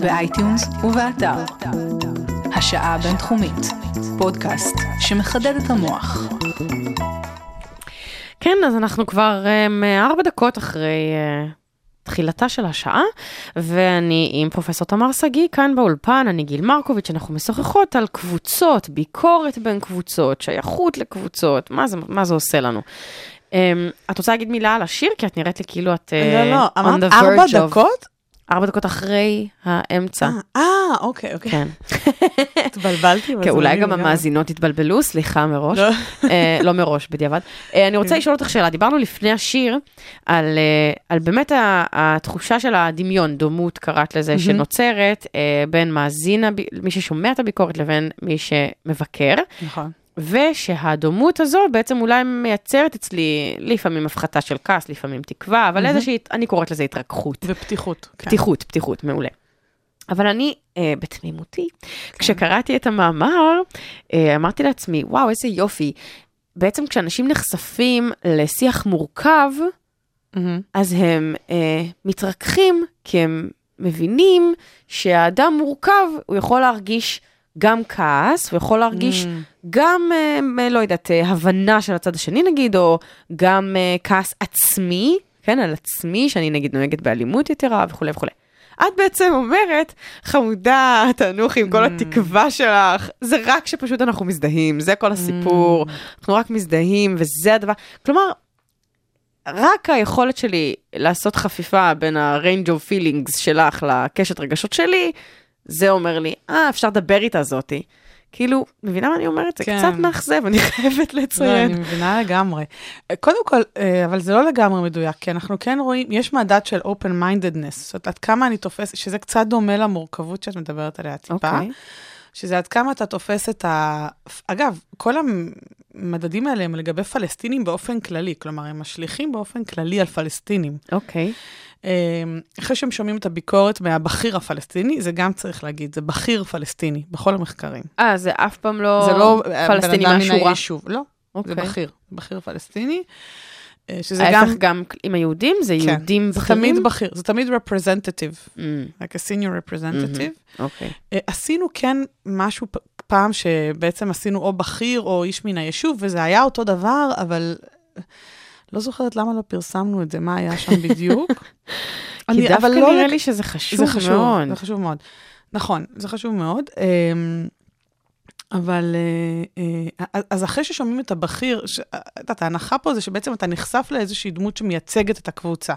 ב iTunes ובאתר. השעה הבינתחומית, פודקאסט שמחדד את המוח. כן, אז אנחנו כבר um, ארבע דקות אחרי uh, תחילתה של השעה, ואני עם פרופסור תמר שגיא כאן באולפן, אני גיל מרקוביץ', אנחנו משוחחות על קבוצות, ביקורת בין קבוצות, שייכות לקבוצות, מה זה, מה זה עושה לנו. Um, את רוצה להגיד מילה על השיר? כי את נראית לי כאילו את uh, לא, לא, אמרת ארבע דקות? ארבע דקות אחרי האמצע. אה, אה, אוקיי, אוקיי. כן, התבלבלתי. כן, אולי בזמנים גם. המאזינות התבלבלו, סליחה מראש. לא. אה, לא מראש, בדיעבד. אה, אני רוצה לשאול אותך שאלה, דיברנו לפני השיר על, באמת התחושה של הדמיון, דומות קראת לזה, שנוצרת בין מאזין, מי ששומע את הביקורת לבין מי שמבקר, נכון. ושהדומות הזו בעצם אולי מייצרת אצלי לפעמים הפחתה של כעס, לפעמים תקווה, אבל איזושהי, אני קוראת לזה התרככות. ופתיחות. כן. פתיחות, פתיחות, מעולה. אבל אני, אה, בתמימותי, כשקראתי את המאמר, אה, אמרתי לעצמי, וואו, איזה יופי. בעצם כשאנשים נחשפים לשיח מורכב, מהמם. אז הם אה, מתרככים, כי הם מבינים שהאדם מורכב, הוא יכול להרגיש גם כעס, הוא יכול להרגיש Mm. גם, מ- לא יודעת, אה, הבנה של הצד השני נגיד, או גם אה, כעס עצמי, כן, על עצמי, שאני נגיד נוהגת באלימות יתרה וכולי וכולי. את בעצם אומרת, חמודה, תנוחי עם כל התקווה שלך, זה רק שפשוט אנחנו מזדהים, זה כל הסיפור, אנחנו רק מזדהים, וזה הדבר. כלומר, רק היכולת שלי לעשות חפיפה בין ה-range of feelings שלך לקשת רגשות שלי, זה אומר לי, אה, אפשר לדבר איתה זאתי. כאילו, מבינה מה אני אומרת? זה כן. קצת מאכזב, אני חייבת לא, לציין. אני מבינה לגמרי. אה, קודם כל, אה, אבל זה לא לגמרי מדויק, כי אנחנו כן רואים, יש מדד של open mindedness, זאת אומרת, עד כמה אני תופסת, שזה קצת דומה למורכבות שאת מדברת עליה טיפה, אוקיי. שזה עד כמה אתה תופס את ה... אגב, כל המדדים האלה הם לגבי פלסטינים באופן כללי, כלומר, הם משליכים באופן כללי על פלסטינים. אוקיי. אה, אחרי שהם שומעים את הביקורת מהבכיר הפלסטיני, זה גם צריך להגיד, זה בכיר פלסטיני, בכל המחקרים. אה, זה אף פעם לא זה לא פלסטיני אדם מן מהשורה. לא. אוקיי. זה בכיר, בכיר פלסטיני. אה, שזה ההפך גם, גם עם היהודים, זה כן, יהודים זה בכירים? תמיד בכיר, זה תמיד representative, Mm, like a senior representative. אוקיי. עשינו כן משהו פעם שבעצם עשינו או בכיר או איש מן היישוב, וזה היה אותו דבר, אבל אה, לא זוכרת למה לא פרסמנו את זה, מה היה שם בדיוק. כי דווקא לא נראה לי שזה חשוב זה חשוב, מאוד. זה חשוב מאוד. נכון, זה חשוב מאוד. אמ, אבל, אה, אה, אז אחרי ששומעים את הבכיר, את יודעת, ההנחה פה זה שבעצם אתה נחשף לאיזושהי דמות שמייצגת את הקבוצה.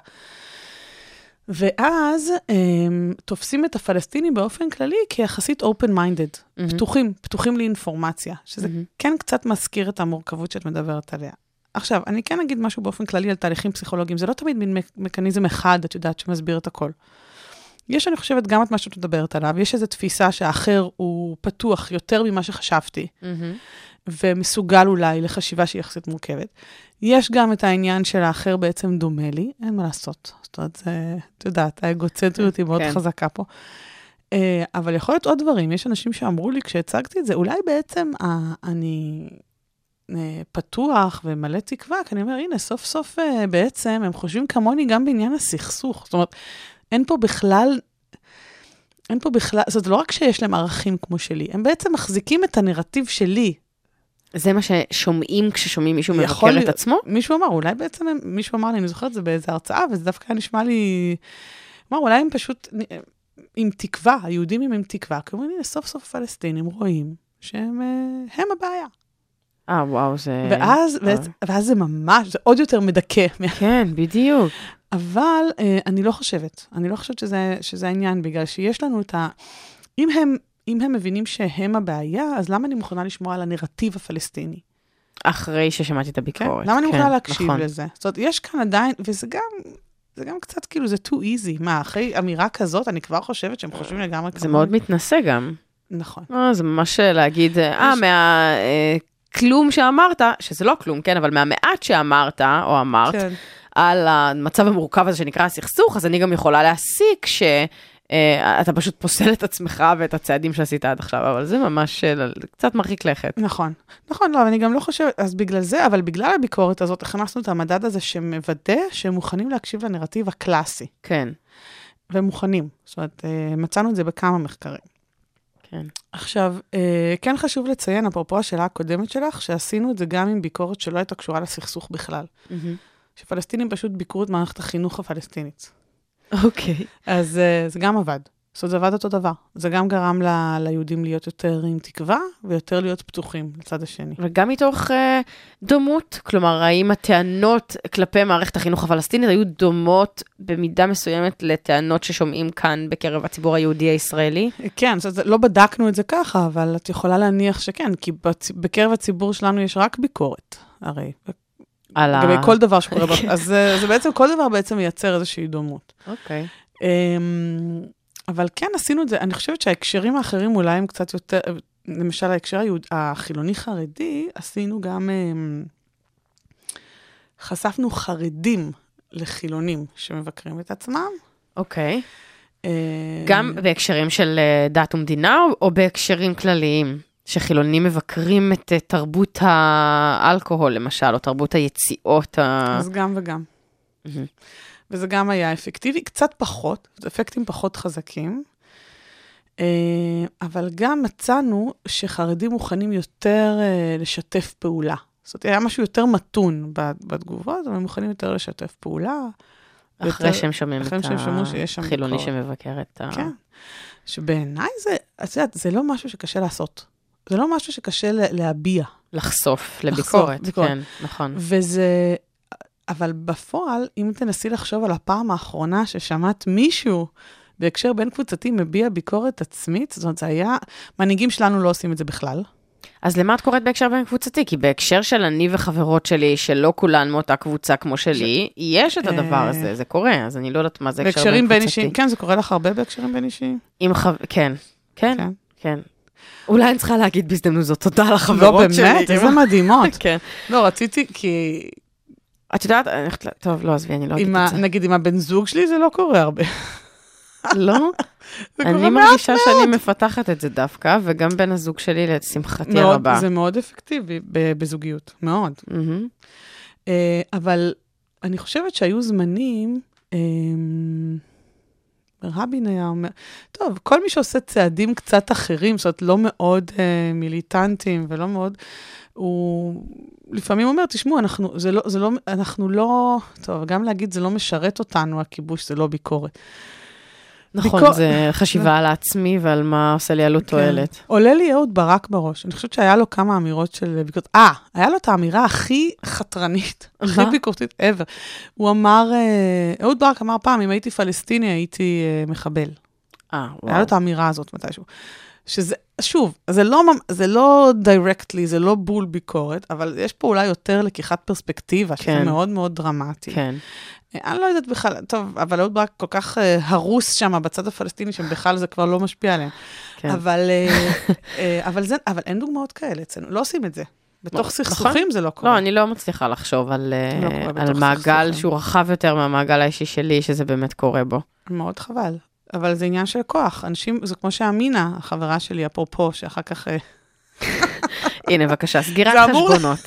ואז הם, תופסים את הפלסטינים באופן כללי כיחסית open-minded, מהמם. פתוחים, פתוחים לאינפורמציה, שזה מהמם. כן קצת מזכיר את המורכבות שאת מדברת עליה. עכשיו, אני כן אגיד משהו באופן כללי על תהליכים פסיכולוגיים, זה לא תמיד מין מק- מכניזם אחד, את יודעת, שמסביר את הכל. יש, אני חושבת, גם את מה שאת מדברת עליו, יש איזו תפיסה שהאחר הוא פתוח יותר ממה שחשבתי, מהמם. ומסוגל אולי לחשיבה שהיא יחסית מורכבת. יש גם את העניין של האחר בעצם דומה לי, אין מה לעשות. זאת אומרת, זה, את יודעת, האגוצנטריות היא מאוד כן. חזקה פה. אה, אבל יכול להיות עוד דברים, יש אנשים שאמרו לי כשהצגתי את זה, אולי בעצם אה, אני אה, פתוח ומלא תקווה, כי אני אומר, הנה, סוף סוף בעצם הם חושבים כמוני גם בעניין הסכסוך. זאת אומרת, אין פה בכלל... אין פה בכלל, זאת לא רק שיש להם ערכים כמו שלי, הם בעצם מחזיקים את הנרטיב שלי. זה מה ששומעים כששומעים מישהו מבקר את עצמו? מישהו אמר, אולי בעצם הם, מישהו אמר לי, אני זוכרת את זה באיזה הרצאה, וזה דווקא נשמע לי, אמר, אולי הם פשוט עם תקווה, היהודים הם עם תקווה, כי אומרים, הנה, סוף סוף הפלסטינים רואים שהם אה, הם הבעיה. אה, וואו, זה... ואז, אה. ואז, ואז זה ממש, זה עוד יותר מדכא. כן, בדיוק. אבל אה, אני לא חושבת, אני לא חושבת שזה, שזה העניין, בגלל שיש לנו את ה... אם הם אם הם מבינים שהם הבעיה, אז למה אני מוכנה לשמוע על הנרטיב הפלסטיני? אחרי ששמעתי את כן? הביקורת. למה אני כן, מוכנה להקשיב נכון. לזה? זאת אומרת, יש כאן עדיין, וזה גם, זה גם קצת כאילו, זה too easy. מה, אחרי אמירה כזאת, אני כבר חושבת שהם חושבים לגמרי זה כמוני. מאוד מתנשא גם. נכון. אה, זה ממש להגיד, אה, יש- מהכלום שאמרת, שזה לא כלום, כן, אבל מהמעט שאמרת, או אמרת, כן. על המצב המורכב הזה שנקרא הסכסוך, אז אני גם יכולה להסיק שאתה פשוט פוסל את עצמך ואת הצעדים שעשית עד עכשיו, אבל זה ממש אה, קצת מרחיק לכת. נכון, נכון, לא, אני גם לא חושבת, אז בגלל זה, אבל בגלל הביקורת הזאת, הכנסנו את המדד הזה שמוודא שהם מוכנים להקשיב לנרטיב הקלאסי, כן, והם מוכנים. זאת אומרת, אה, מצאנו את זה בכמה מחקרים. כן. עכשיו, אה, כן חשוב לציין, אפרופו השאלה הקודמת שלך, שעשינו את זה גם עם ביקורת שלא הייתה קשורה לסכסוך בכלל. שפלסטינים פשוט ביקרו את מערכת החינוך הפלסטינית. אוקיי. אז אה, זה גם עבד. זאת אומרת, זה עבד אותו דבר. זה גם גרם ל- ליהודים להיות יותר עם תקווה, ויותר להיות פתוחים לצד השני. וגם מתוך אה, דומות, כלומר, האם הטענות כלפי מערכת החינוך הפלסטינית היו דומות במידה מסוימת לטענות ששומעים כאן בקרב הציבור היהודי הישראלי? כן, זאת אומרת, לא בדקנו את זה ככה, אבל את יכולה להניח שכן, כי בצ... בקרב הציבור שלנו יש רק ביקורת, הרי, על ה... לגבי כל דבר שקורה, ב... אז זה, זה בעצם, כל דבר בעצם מייצר איזושהי דומות. אוקיי. אמ, אבל כן עשינו את זה, אני חושבת שההקשרים האחרים אולי הם קצת יותר, למשל ההקשר היהוד, החילוני-חרדי, עשינו גם, אמ, חשפנו חרדים לחילונים שמבקרים את עצמם. אוקיי. אמ, גם בהקשרים של אה, דת ומדינה, או- או בהקשרים כלליים? שחילונים מבקרים את אה, תרבות האלכוהול, למשל, או תרבות היציאות ה... אז גם וגם. וזה גם היה אפקטיבי, קצת פחות, זה אפקטים פחות חזקים. אה, אבל גם מצאנו שחרדים מוכנים יותר אה, לשתף פעולה. זאת אומרת, היה משהו יותר מתון בתגובות, אבל הם מוכנים יותר לשתף פעולה. אחרי יותר- שהם שומעים אחרי את שהם שיש שם החילוני. שמבקר את ה... כן. שבעיניי זה, את יודעת, זה לא משהו שקשה לעשות. זה לא משהו שקשה להביע. לחשוף לחשוף, לביקורת, ביקורת. כן, נכון. וזה, אבל בפועל, אם תנסי לחשוב על הפעם האחרונה ששמעת מישהו בהקשר בין קבוצתי מביע ביקורת עצמית, זאת אומרת, זה היה, מנהיגים שלנו לא עושים את זה בכלל. אז למה את קוראת בהקשר בין קבוצתי? כי בהקשר של אני וחברות שלי, שלא כולן מאותה קבוצה כמו שלי, יש את הדבר אה, הזה, זה קורה, אז אני לא יודעת מה זה הקשר בהקשרים בין בין קבוצתי. אישיים, כן, זה קורה לך הרבה בהקשרים בין אישיים? עם חב... כן, כן, כן. אולי אני צריכה להגיד בהזדמנות זאת תודה לא, לחברות שלי. באמת, איזה מדהימות. כן. לא, רציתי, כי את יודעת, אני הולכת ל- טוב, לא, עזבי, אני לא אגיד את זה. נגיד עם הבן זוג שלי זה לא קורה הרבה. לא? אני מרגישה שאני מפתחת את זה דווקא, וגם בן הזוג שלי, לשמחתי הרבה. זה מאוד אפקטיבי בזוגיות, מאוד. אה, אבל אני חושבת שהיו זמנים, אה, רבין היה אומר, טוב, כל מי שעושה צעדים קצת אחרים, זאת אומרת, לא מאוד אה, מיליטנטיים ולא מאוד, הוא לפעמים אומר, תשמעו, אנחנו, זה לא, זה לא, אנחנו לא, טוב, גם להגיד, זה לא משרת אותנו, הכיבוש, זה לא ביקורת. נכון, ביקור- זה חשיבה על העצמי ועל מה עושה לי עלות תועלת. כן. עולה לי אהוד ברק בראש. אני חושבת שהיה לו כמה אמירות של ביקורת. אה, היה לו את האמירה הכי חתרנית, הכי? ביקורתית ever. הוא אמר, אה, אהוד ברק אמר פעם, אם הייתי פלסטיני, הייתי אה, מחבל. אה, היה לו וואו. את האמירה הזאת מתישהו. שזה, שוב, זה לא, זה לא directly, זה לא בול ביקורת, אבל יש פה אולי יותר לקיחת פרספקטיבה, שזה כן. מאוד מאוד דרמטי. כן. אני לא יודעת בכלל, טוב, אבל אהוד ברק כל כך אה, הרוס שם בצד הפלסטיני, שבכלל זה כבר לא משפיע עליהם. כן. אבל, אה, אבל, זה, אבל אין דוגמאות כאלה אצלנו, לא עושים את זה. בתוך נכון. סכסוכים זה לא קורה. לא, אני לא מצליחה לחשוב על, לא על מעגל. שהוא רחב יותר מהמעגל האישי שלי, שזה באמת קורה בו. מאוד חבל. אבל זה עניין של כוח. אנשים, זה כמו שאמינה, החברה שלי, אפרופו, שאחר כך... הנה, בבקשה, סגירת חשבונות.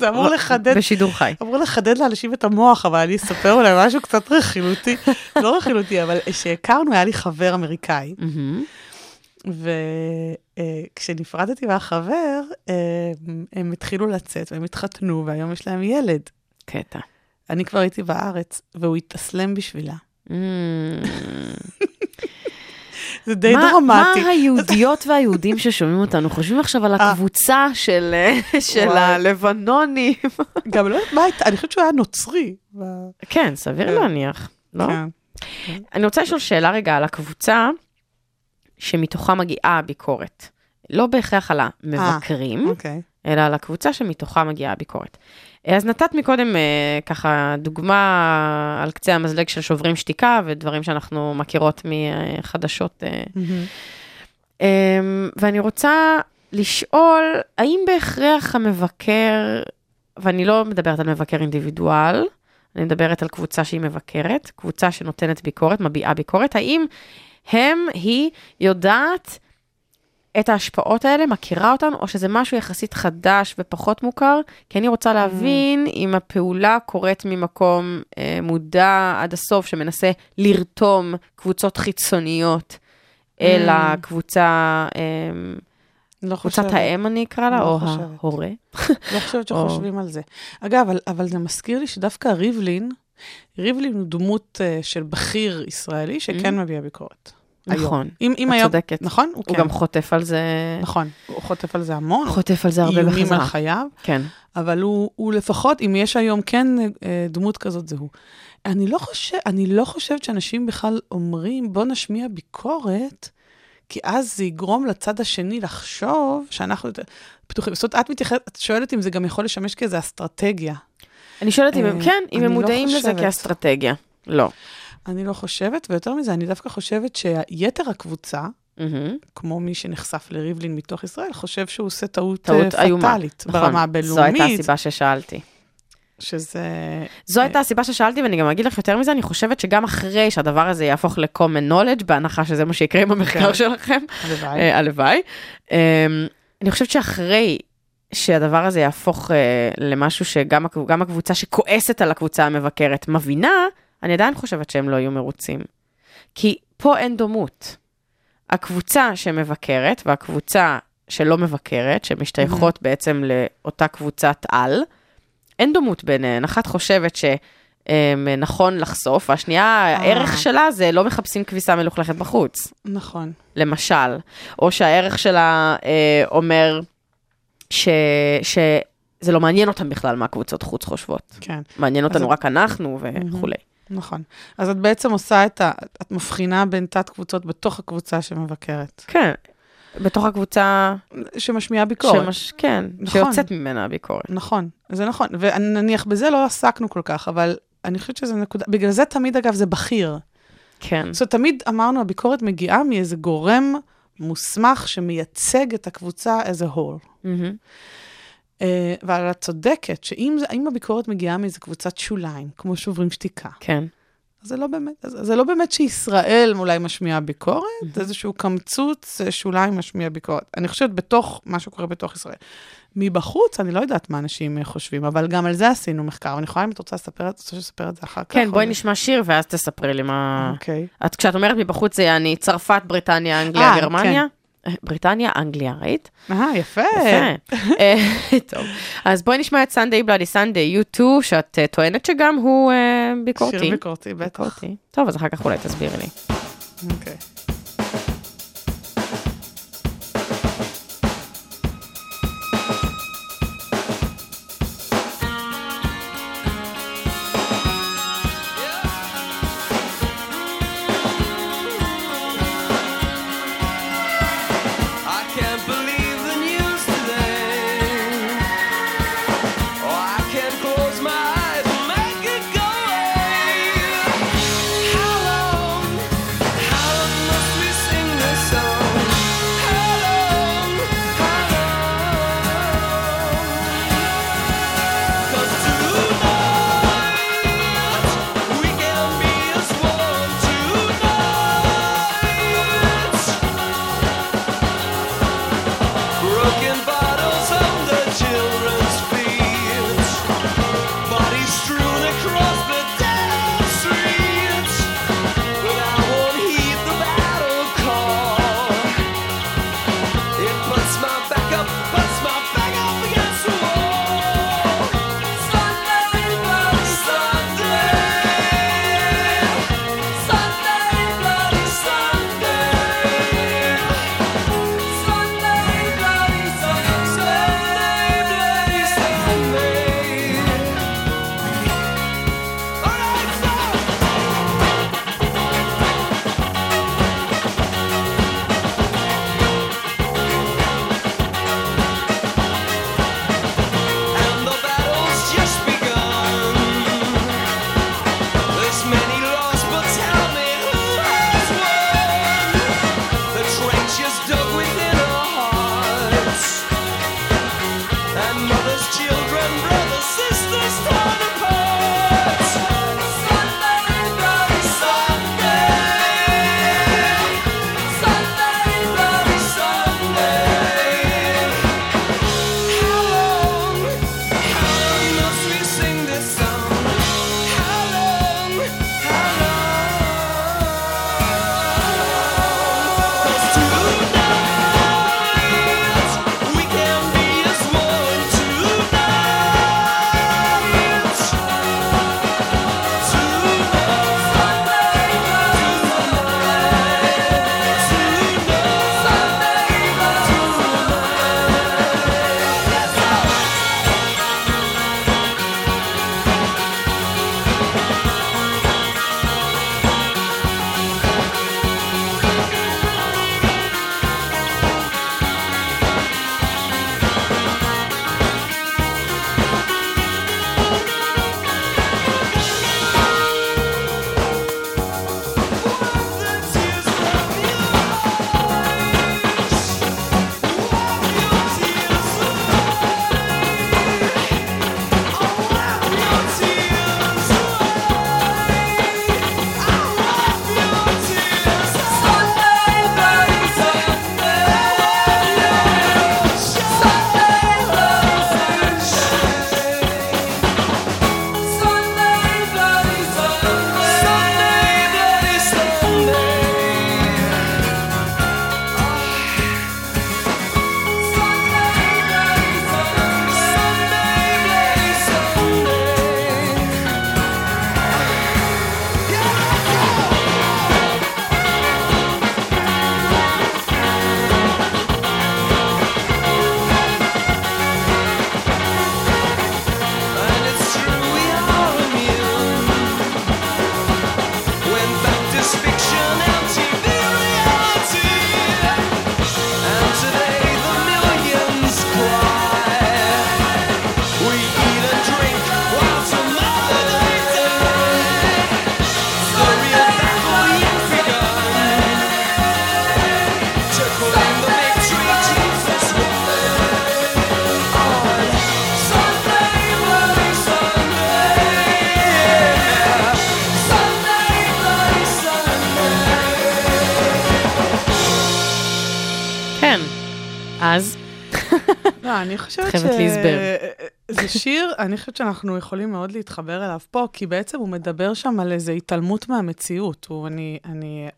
זה אמור לחדד- בשידור חי. אמרו לחדד לאנשים את המוח, אבל אני אספר אולי משהו קצת רכילותי. לא רכילותי, אבל שהכרנו, היה לי חבר אמריקאי. וכשנפרדתי מהחבר, אה, הם התחילו לצאת והם התחתנו, והיום יש להם ילד. קטע. אני כבר הייתי בארץ, והוא התאסלם בשבילה. זה די מה- דרמטי. מה היהודיות והיהודים ששומעים אותנו חושבים עכשיו על אה. הקבוצה של של. הלבנונים? גם לא יודעת מה הייתה, אני חושבת שהוא היה נוצרי. כן, סביר כן. להניח, לא? כן. אני רוצה לשאול שאלה רגע על הקבוצה שמתוכה מגיעה הביקורת. לא בהכרח על המבקרים, אוקיי. אלא על הקבוצה שמתוכה מגיעה הביקורת. אז נתת מקודם אה, ככה דוגמה על קצה המזלג של שוברים שתיקה ודברים שאנחנו מכירות מחדשות. אה, מהמם. אמ, ואני רוצה לשאול, האם בהכרח המבקר, ואני לא מדברת על מבקר אינדיבידואל, אני מדברת על קבוצה שהיא מבקרת, קבוצה שנותנת ביקורת, מביעה ביקורת, האם הם, היא, יודעת את ההשפעות האלה, מכירה אותן, או שזה משהו יחסית חדש ופחות מוכר? כי אני רוצה להבין אם הפעולה קורית ממקום אה, מודע עד הסוף, שמנסה לרתום קבוצות חיצוניות אל Mm. הקבוצה, אה, לא קבוצת חושבת. האם אני אקרא לה, לא או חושבת. ההורה. לא חושבת או- שחושבים על זה. אגב, אבל, אבל זה מזכיר לי שדווקא ריבלין, ריבלין הוא דמות uh, של בכיר ישראלי שכן מביע ביקורת. היום. נכון, אם, אם את היום, צודקת. נכון? הוא, הוא כן. גם חוטף על זה, נכון, הוא חוטף על זה המון. חוטף על זה הרבה איומים על בחזרה. חייו, כן. אבל הוא, הוא לפחות, אם יש היום כן אה, דמות כזאת, זה הוא. אני לא, חושב, אני לא חושבת שאנשים בכלל אומרים, בוא נשמיע ביקורת, כי אז זה יגרום לצד השני לחשוב שאנחנו יותר פתוחים. זאת אומרת, את מתייחסת, את שואלת אם זה גם יכול לשמש כאיזו אסטרטגיה. אני שואלת אם הם, אה, כן, אם הם לא מודעים לזה. כאסטרטגיה. לא. אני לא חושבת, ויותר מזה, אני דווקא חושבת שיתר הקבוצה, מהמם. כמו מי שנחשף לריבלין מתוך ישראל, חושב שהוא עושה טעות, טעות אה. פטאלית נכון. ברמה זו הבינלאומית, הייתה הסיבה ששאלתי. שזה... זו הייתה הסיבה ששאלתי, ואני גם אגיד לך יותר מזה, אני חושבת שגם אחרי שהדבר הזה יהפוך ל-common knowledge, בהנחה שזה מה שיקרה עם המחקר כן. שלכם, הלוואי. אה, הלוואי. אה, אני חושבת שאחרי שהדבר הזה יהפוך אה, למשהו שגם הקב- גם הקבוצה שכועסת על הקבוצה המבקרת מבינה, אני עדיין חושבת שהם לא יהיו מרוצים. כי פה אין דומות. הקבוצה שמבקרת והקבוצה שלא מבקרת, שמשתייכות בעצם לאותה קבוצת על, אין דומות ביניהן. אחת חושבת ש... אמ, נכון לחשוף, והשנייה, הערך שלה זה לא מחפשים כביסה מלוכלכת בחוץ. נכון. למשל, או שהערך שלה אה, אומר ש, שזה לא מעניין אותם בכלל מה קבוצות חוץ חושבות. כן, מעניין אותנו את- רק אנחנו וכולי. נכון. אז את בעצם עושה את ה... את מבחינה בין תת-קבוצות בתוך הקבוצה שמבקרת, כן, בתוך הקבוצה, שמשמיעה ביקורת. שמש, כן, נכון. שיוצאת ממנה הביקורת. נכון, זה נכון. ונניח בזה לא עסקנו כל כך, אבל אני חושבת שזה נקודה... בגלל זה תמיד, אגב, זה בכיר. כן, זאת אומרת, תמיד אמרנו, הביקורת מגיעה מאיזה גורם מוסמך שמייצג את הקבוצה as a whole. מהמם. אבל את צודקת, שאם הביקורת מגיעה מאיזה קבוצת שוליים, כמו שוברים שתיקה, כן, אז זה לא באמת, זה לא באמת שישראל אולי משמיעה ביקורת, זה איזשהו קמצוץ אה, שוליים משמיע ביקורת. אני חושבת בתוך, מה שקורה בתוך ישראל. מבחוץ, אני לא יודעת מה אנשים אה, חושבים, אבל גם על זה עשינו מחקר, ואני יכולה, אם את רוצה לספר את זה, שנספר את זה אחר כך. כן, בואי נשמע שיר ואז תספרי לי מה... אוקיי. את, כשאת אומרת מבחוץ זה יעני צרפת, בריטניה, אנגליה, אה, גרמניה? בריטניה, אנגליה, ראית? אה, יפה. יפה. אה, טוב, אז בואי נשמע את סנדיי בלאדי סנדיי, U2, שאת אה, טוענת שגם הוא אה, ביקורתי. שיר ביקורתי, בטח. טוב, אז אחר כך אולי תסבירי לי. אוקיי. חושבת ש... חייבת. זה שיר, אני חושבת שאנחנו יכולים מאוד להתחבר אליו פה, כי בעצם הוא מדבר שם על איזו התעלמות מהמציאות. הוא, אני, אני,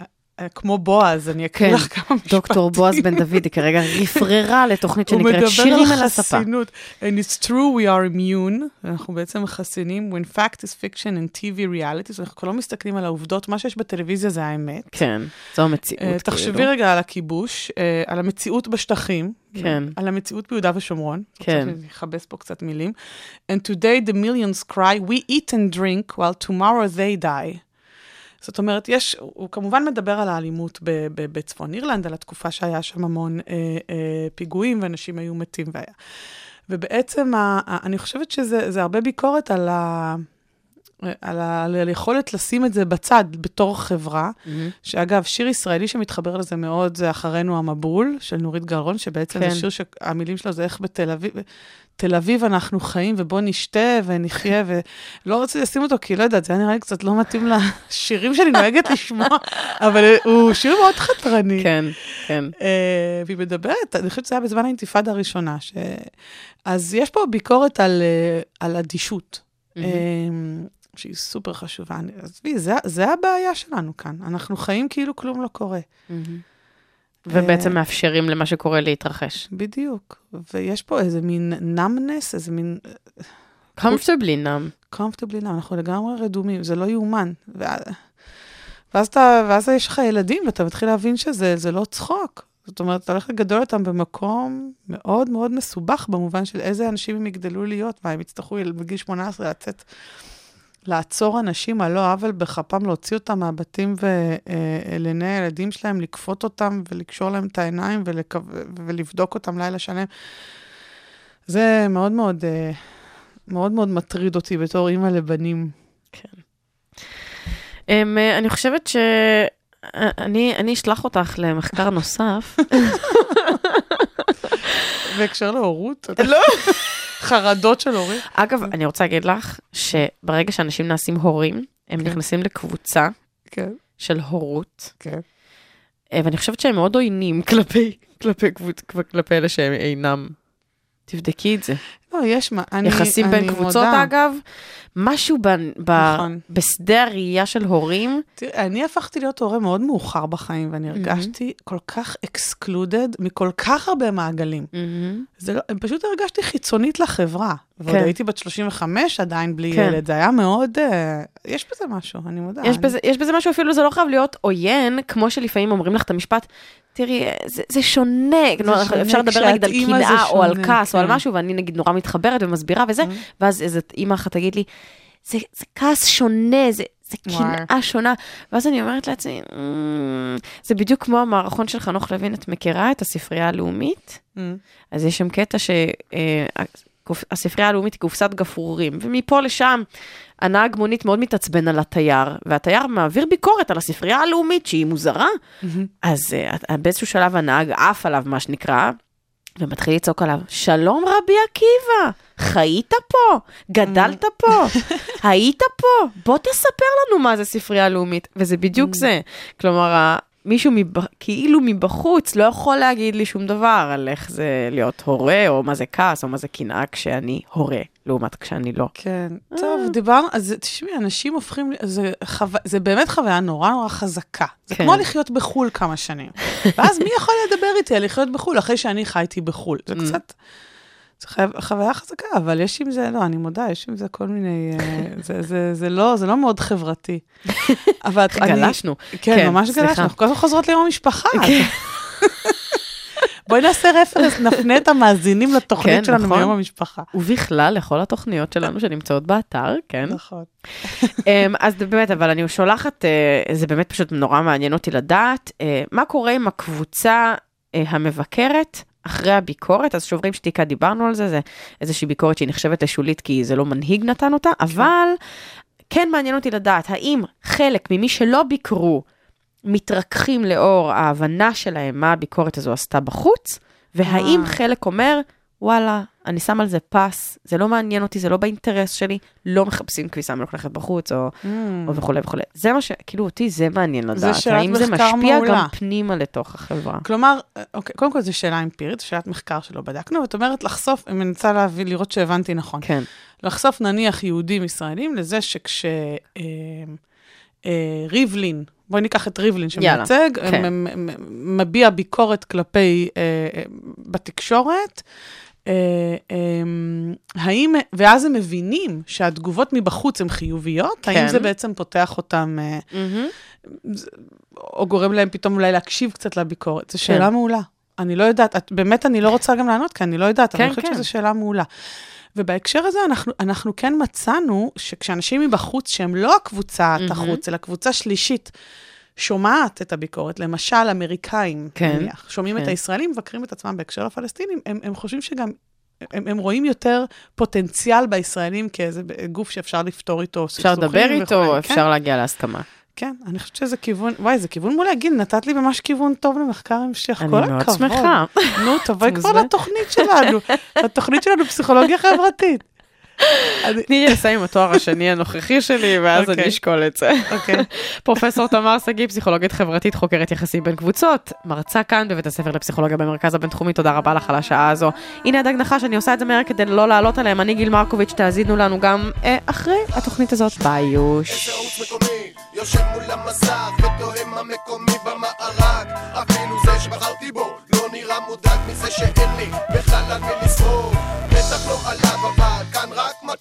כמו בועז, אני אקריא כן, לך כמה משפטים. דוקטור בועז בן דוד, היא כרגע רפררה לתוכנית הוא שנקראת מדבר שירים על על הספה. חסינות. And it's true we are immune, אנחנו בעצם חסינים, when fact is fiction and TV reality, אנחנו לא מסתכלים על העובדות, מה שיש בטלוויזיה זה האמת. כן, זו המציאות. אה, תחשבי כאילו. רגע על הכיבוש, אה, על המציאות בשטחים, כן. על המציאות ביהודה ושומרון. כן. רוצה לכבס פה קצת מילים. And today the millions cry, we eat and drink while tomorrow they die. זאת אומרת, יש, הוא כמובן מדבר על האלימות בצפון אירלנד, על התקופה שהיה שם המון אה, אה, פיגועים ואנשים היו מתים והיה. ובעצם, ה, ה, אני חושבת שזה זה הרבה ביקורת על, ה, על, ה, על היכולת לשים את זה בצד בתור חברה. מהמם. שאגב, שיר ישראלי שמתחבר לזה מאוד זה אחרינו המבול, של נורית גלרון, שבעצם כן. זה שיר שהמילים שלו זה איך בתל אביב, תל אביב אנחנו חיים, ובוא נשתה ונחיה, ולא רוצה לשים אותו, כי לא יודעת, זה היה נראה לי קצת לא מתאים לשירים שאני נוהגת לשמוע, אבל הוא שיר מאוד חתרני. כן, כן. אה, והיא מדברת, אני חושבת שזה היה בזמן האינתיפאדה הראשונה, ש... אז יש פה ביקורת על, אה, על אדישות. מהמם. אמ, שהיא סופר חשובה. עזבי, זה, זה הבעיה שלנו כאן. אנחנו חיים כאילו כלום לא קורה. מהמם. ובעצם מאפשרים למה שקורה להתרחש. בדיוק. ויש פה איזה מין numbness, איזה מין comfortably נם. comfortably numb, אנחנו לגמרי רדומים, זה לא יאומן. ואז, ואז, אתה, ואז יש לך ילדים, ואתה מתחיל להבין שזה זה לא צחוק. זאת אומרת, אתה הולך לגדול אותם במקום מאוד מאוד מסובך, במובן של איזה אנשים הם יגדלו להיות, מה, הם יצטרכו בגיל 18 לצאת, לעצור אנשים על לא עוול בכפם, להוציא אותם מהבתים ולעיני הילדים שלהם, לכפות אותם ולקשור להם את העיניים ולקו... ולבדוק אותם לילה שלם. זה מאוד מאוד, אה, מאוד מאוד מטריד אותי בתור אימא לבנים. אמ, אני חושבת ש... אני, אני אשלח אותך למחקר נוסף. בהקשר להורות? לא. חרדות של הורים? אגב, אני רוצה להגיד לך שברגע שאנשים נעשים הורים, הם כן. נכנסים לקבוצה כן, של הורות, כן. אה, ואני חושבת שהם מאוד עוינים כלפי, כלפי, קבוצ... כלפי אלה שהם אינם. תבדקי את זה. לא, יש מה, אני יחסים בין אני קבוצות, מודה. אגב, משהו ב... ב... נכון. בשדה הראייה של הורים, תראי, אני הפכתי להיות הורה מאוד מאוחר בחיים, ואני הרגשתי כל כך אקסקלודד מכל כך הרבה מעגלים. זה לא, פשוט הרגשתי חיצונית לחברה. ועוד כן. הייתי בת 35 עדיין בלי כן. ילד, זה היה מאוד, אה, יש בזה משהו, אני מודה. יש אני- בזה, יש בזה משהו אפילו, זה לא חייב להיות עוין, כמו שלפעמים אומרים לך את המשפט, תראי, זה, זה שונה, כלומר, שונה אפשר לדבר נגיד על זה קנאה או על כעס או על כן. משהו, ואני נגיד נורא מתחברת ומסבירה וזה, ואז איזה אימא אחת תגיד לי, זה, זה כעס שונה, זה, זה. קנאה שונה, ואז אני אומרת לעצמי, "אמ, זה בדיוק כמו המערכון של חנוך לוין, את מכירה את הספרייה הלאומית? Mm. אז יש שם קטע שהספרייה הלאומית היא קופסת גפרורים, ומפה לשם הנהג מונית מאוד מתעצבן על התייר, והתייר מעביר ביקורת על הספרייה הלאומית שהיא מוזרה, אז uh, באיזשהו שלב הנהג עף עליו, מה שנקרא, ומתחיל לצעוק עליו, שלום רבי עקיבא, חיית פה, גדלת פה, היית פה, בוא תספר לנו מה זה ספרייה לאומית. וזה בדיוק זה. כלומר, מישהו מבח... כאילו מבחוץ לא יכול להגיד לי שום דבר על איך זה להיות הורה, או מה זה כעס, או מה זה קנאה כשאני הורה, לעומת כשאני לא. כן, טוב, דיברנו, אז תשמעי, אנשים הופכים, זה, חו... זה באמת חוויה נורא נורא חזקה. זה כן. כמו לחיות בחו"ל כמה שנים. ואז מי יכול לדבר איתי על לחיות בחו"ל אחרי שאני חייתי בחו"ל? זה Mm. קצת, זה חו... חוויה חזקה, אבל יש עם זה, לא, אני מודה, יש עם זה כל מיני, אה, זה, זה, זה, לא, זה לא מאוד חברתי. אבל את- אני- גלשנו. כן, כן, ממש סליחה. גלשנו, אנחנו כל הזמן חוזרות ליום המשפחה. בואי נעשה רפרנס, נפנה את המאזינים לתוכנית כן, שלנו נכון. מיום המשפחה. ובכלל, לכל התוכניות שלנו שנמצאות באתר, כן. נכון. אמ, אז באמת, אבל אני שולחת, אה, זה באמת פשוט נורא מעניין אותי לדעת, אה, מה קורה עם הקבוצה המבקרת אחרי הביקורת, אז שוברים שתיקה, דיברנו על זה, זה איזושהי ביקורת שהיא נחשבת לשולית כי זה לא מנהיג נתן אותה, אבל כן מעניין אותי לדעת, האם חלק ממי שלא ביקרו מתרככים לאור ההבנה שלהם מה הביקורת הזו עשתה בחוץ, והאם אה. חלק אומר, וואלה, אני שם על זה פס, זה לא מעניין אותי, זה לא באינטרס שלי, לא מחפשים כביסה מלוכלכת בחוץ, או, או וכולי וכולי. זה מה ש... כאילו, אותי זה מעניין לדעת. שאלת האם זה משפיע מעולה. גם פנימה לתוך החברה. כלומר, אוקיי, קודם כל זו שאלה אמפירית, זו שאלת מחקר שלא בדקנו, ואת אומרת לחשוף, אני מנסה להביא, לראות שהבנתי נכון. כן. לחשוף נניח יהודים ישראלים לזה שכש... אה, אה, ריבלין, בואי ניקח את ריבלין שמייצג, כן. מביע ביקורת כלפי, אה, אה, בתקשורת, האם, ואז הם מבינים שהתגובות מבחוץ הן חיוביות, כן. האם זה בעצם פותח אותם, אה, או גורם להם פתאום אולי להקשיב קצת לביקורת? זו שאלה כן. מעולה. אני לא יודעת, את, באמת אני לא רוצה גם לענות, כי אני לא יודעת, אבל כן, אני חושבת כן. שזו שאלה מעולה. ובהקשר הזה אנחנו, אנחנו כן מצאנו שכשאנשים מבחוץ, שהם לא הקבוצה החוץ, אלא קבוצה שלישית, שומעת את הביקורת, למשל אמריקאים, כן, נניח, שומעים כן. את הישראלים, מבקרים את עצמם בהקשר לפלסטינים, הם, הם חושבים שגם, הם, הם רואים יותר פוטנציאל בישראלים כאיזה גוף שאפשר לפתור איתו אפשר סכסוכים לדבר איתו, וכולי. אפשר להגיע להסכמה. כן, כן, אני חושבת שזה כיוון, וואי, זה כיוון מעולה, גיל, נתת לי ממש כיוון טוב למחקר המשך, אני כל מאוד הכבוד. שמחה. נו, תבואי כבר. לתוכנית שלנו, לתוכנית שלנו פסיכולוגיה חברתית. אני- תני לי לסיים עם התואר השני הנוכחי שלי, ואז אוקיי. אני אשקול את זה. אוקיי. פרופסור תמר שגיא, פסיכולוגית חברתית, חוקרת יחסים בין קבוצות, מרצה כאן בבית הספר לפסיכולוגיה במרכז הבינתחומי, תודה רבה לך על השעה הזו. הנה הדג נחש, אני עושה את זה מהר כדי לא לעלות עליהם, אני גיל מרקוביץ', תאזינו לנו גם אה, אחרי התוכנית הזאת, ביי יוש. ערוץ מקומי יושב מול המסך ותוהה מה מקומי במארג אפילו זה שבחרתי בו לא נראה מודאג מזה שאין לי בכלל על מי לסמוך בטח לא עליו אבל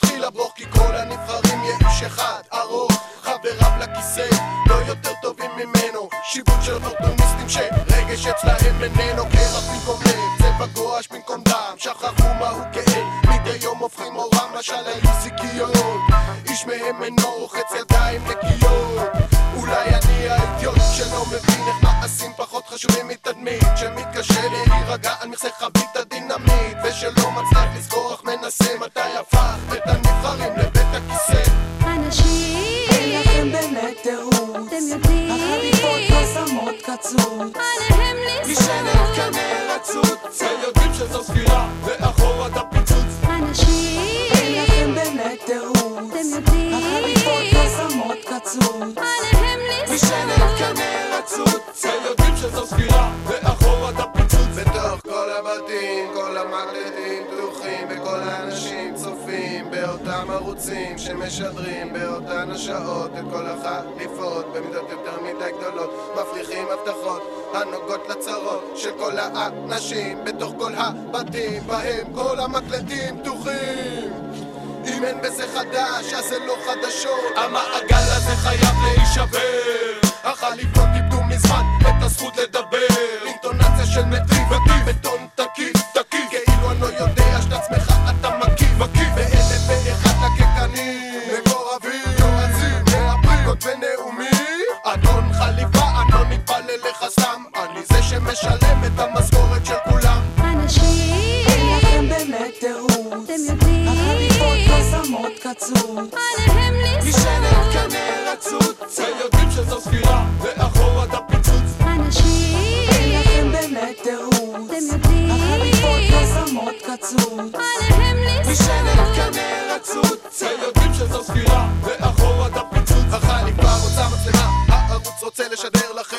מתחיל הברוך כי כל הנבחרים ייאוש אחד ארוך חבריו לכיסא לא יותר טובים ממנו. שיווק של אופורטוניסטים שרגש אצלהם איננו. קרח במקום לב צבע גואש במקום דם. שכחו מהו כאב מדי יום הופכים אורם משל היו זיקיות איש מהם אינו רוחץ ידיים נקיות. אולי אני האידיוט שלא מבין איך מעשים פחות חשובים מתדמית שמתקשה להירגע על מכסה חבית הדינמיט ושלא מצליח לזכור אך מנסה מתי הפך את הנבחרים השעות את כל החליפות במידות יותר מדי גדולות מפריחים הבטחות הנוגעות לצרות של כל האנשים בתוך כל הבתים בהם כל המקלטים פתוחים אם אין בזה חדש, אז זה לא חדשות. המעגל הזה חייב להישבר. החליפות איבדו מזמן את הזכות לדבר. אינטונציה של מטריב, מטיב, רוצה מצלמה הערוץ רוצה לשדר לכם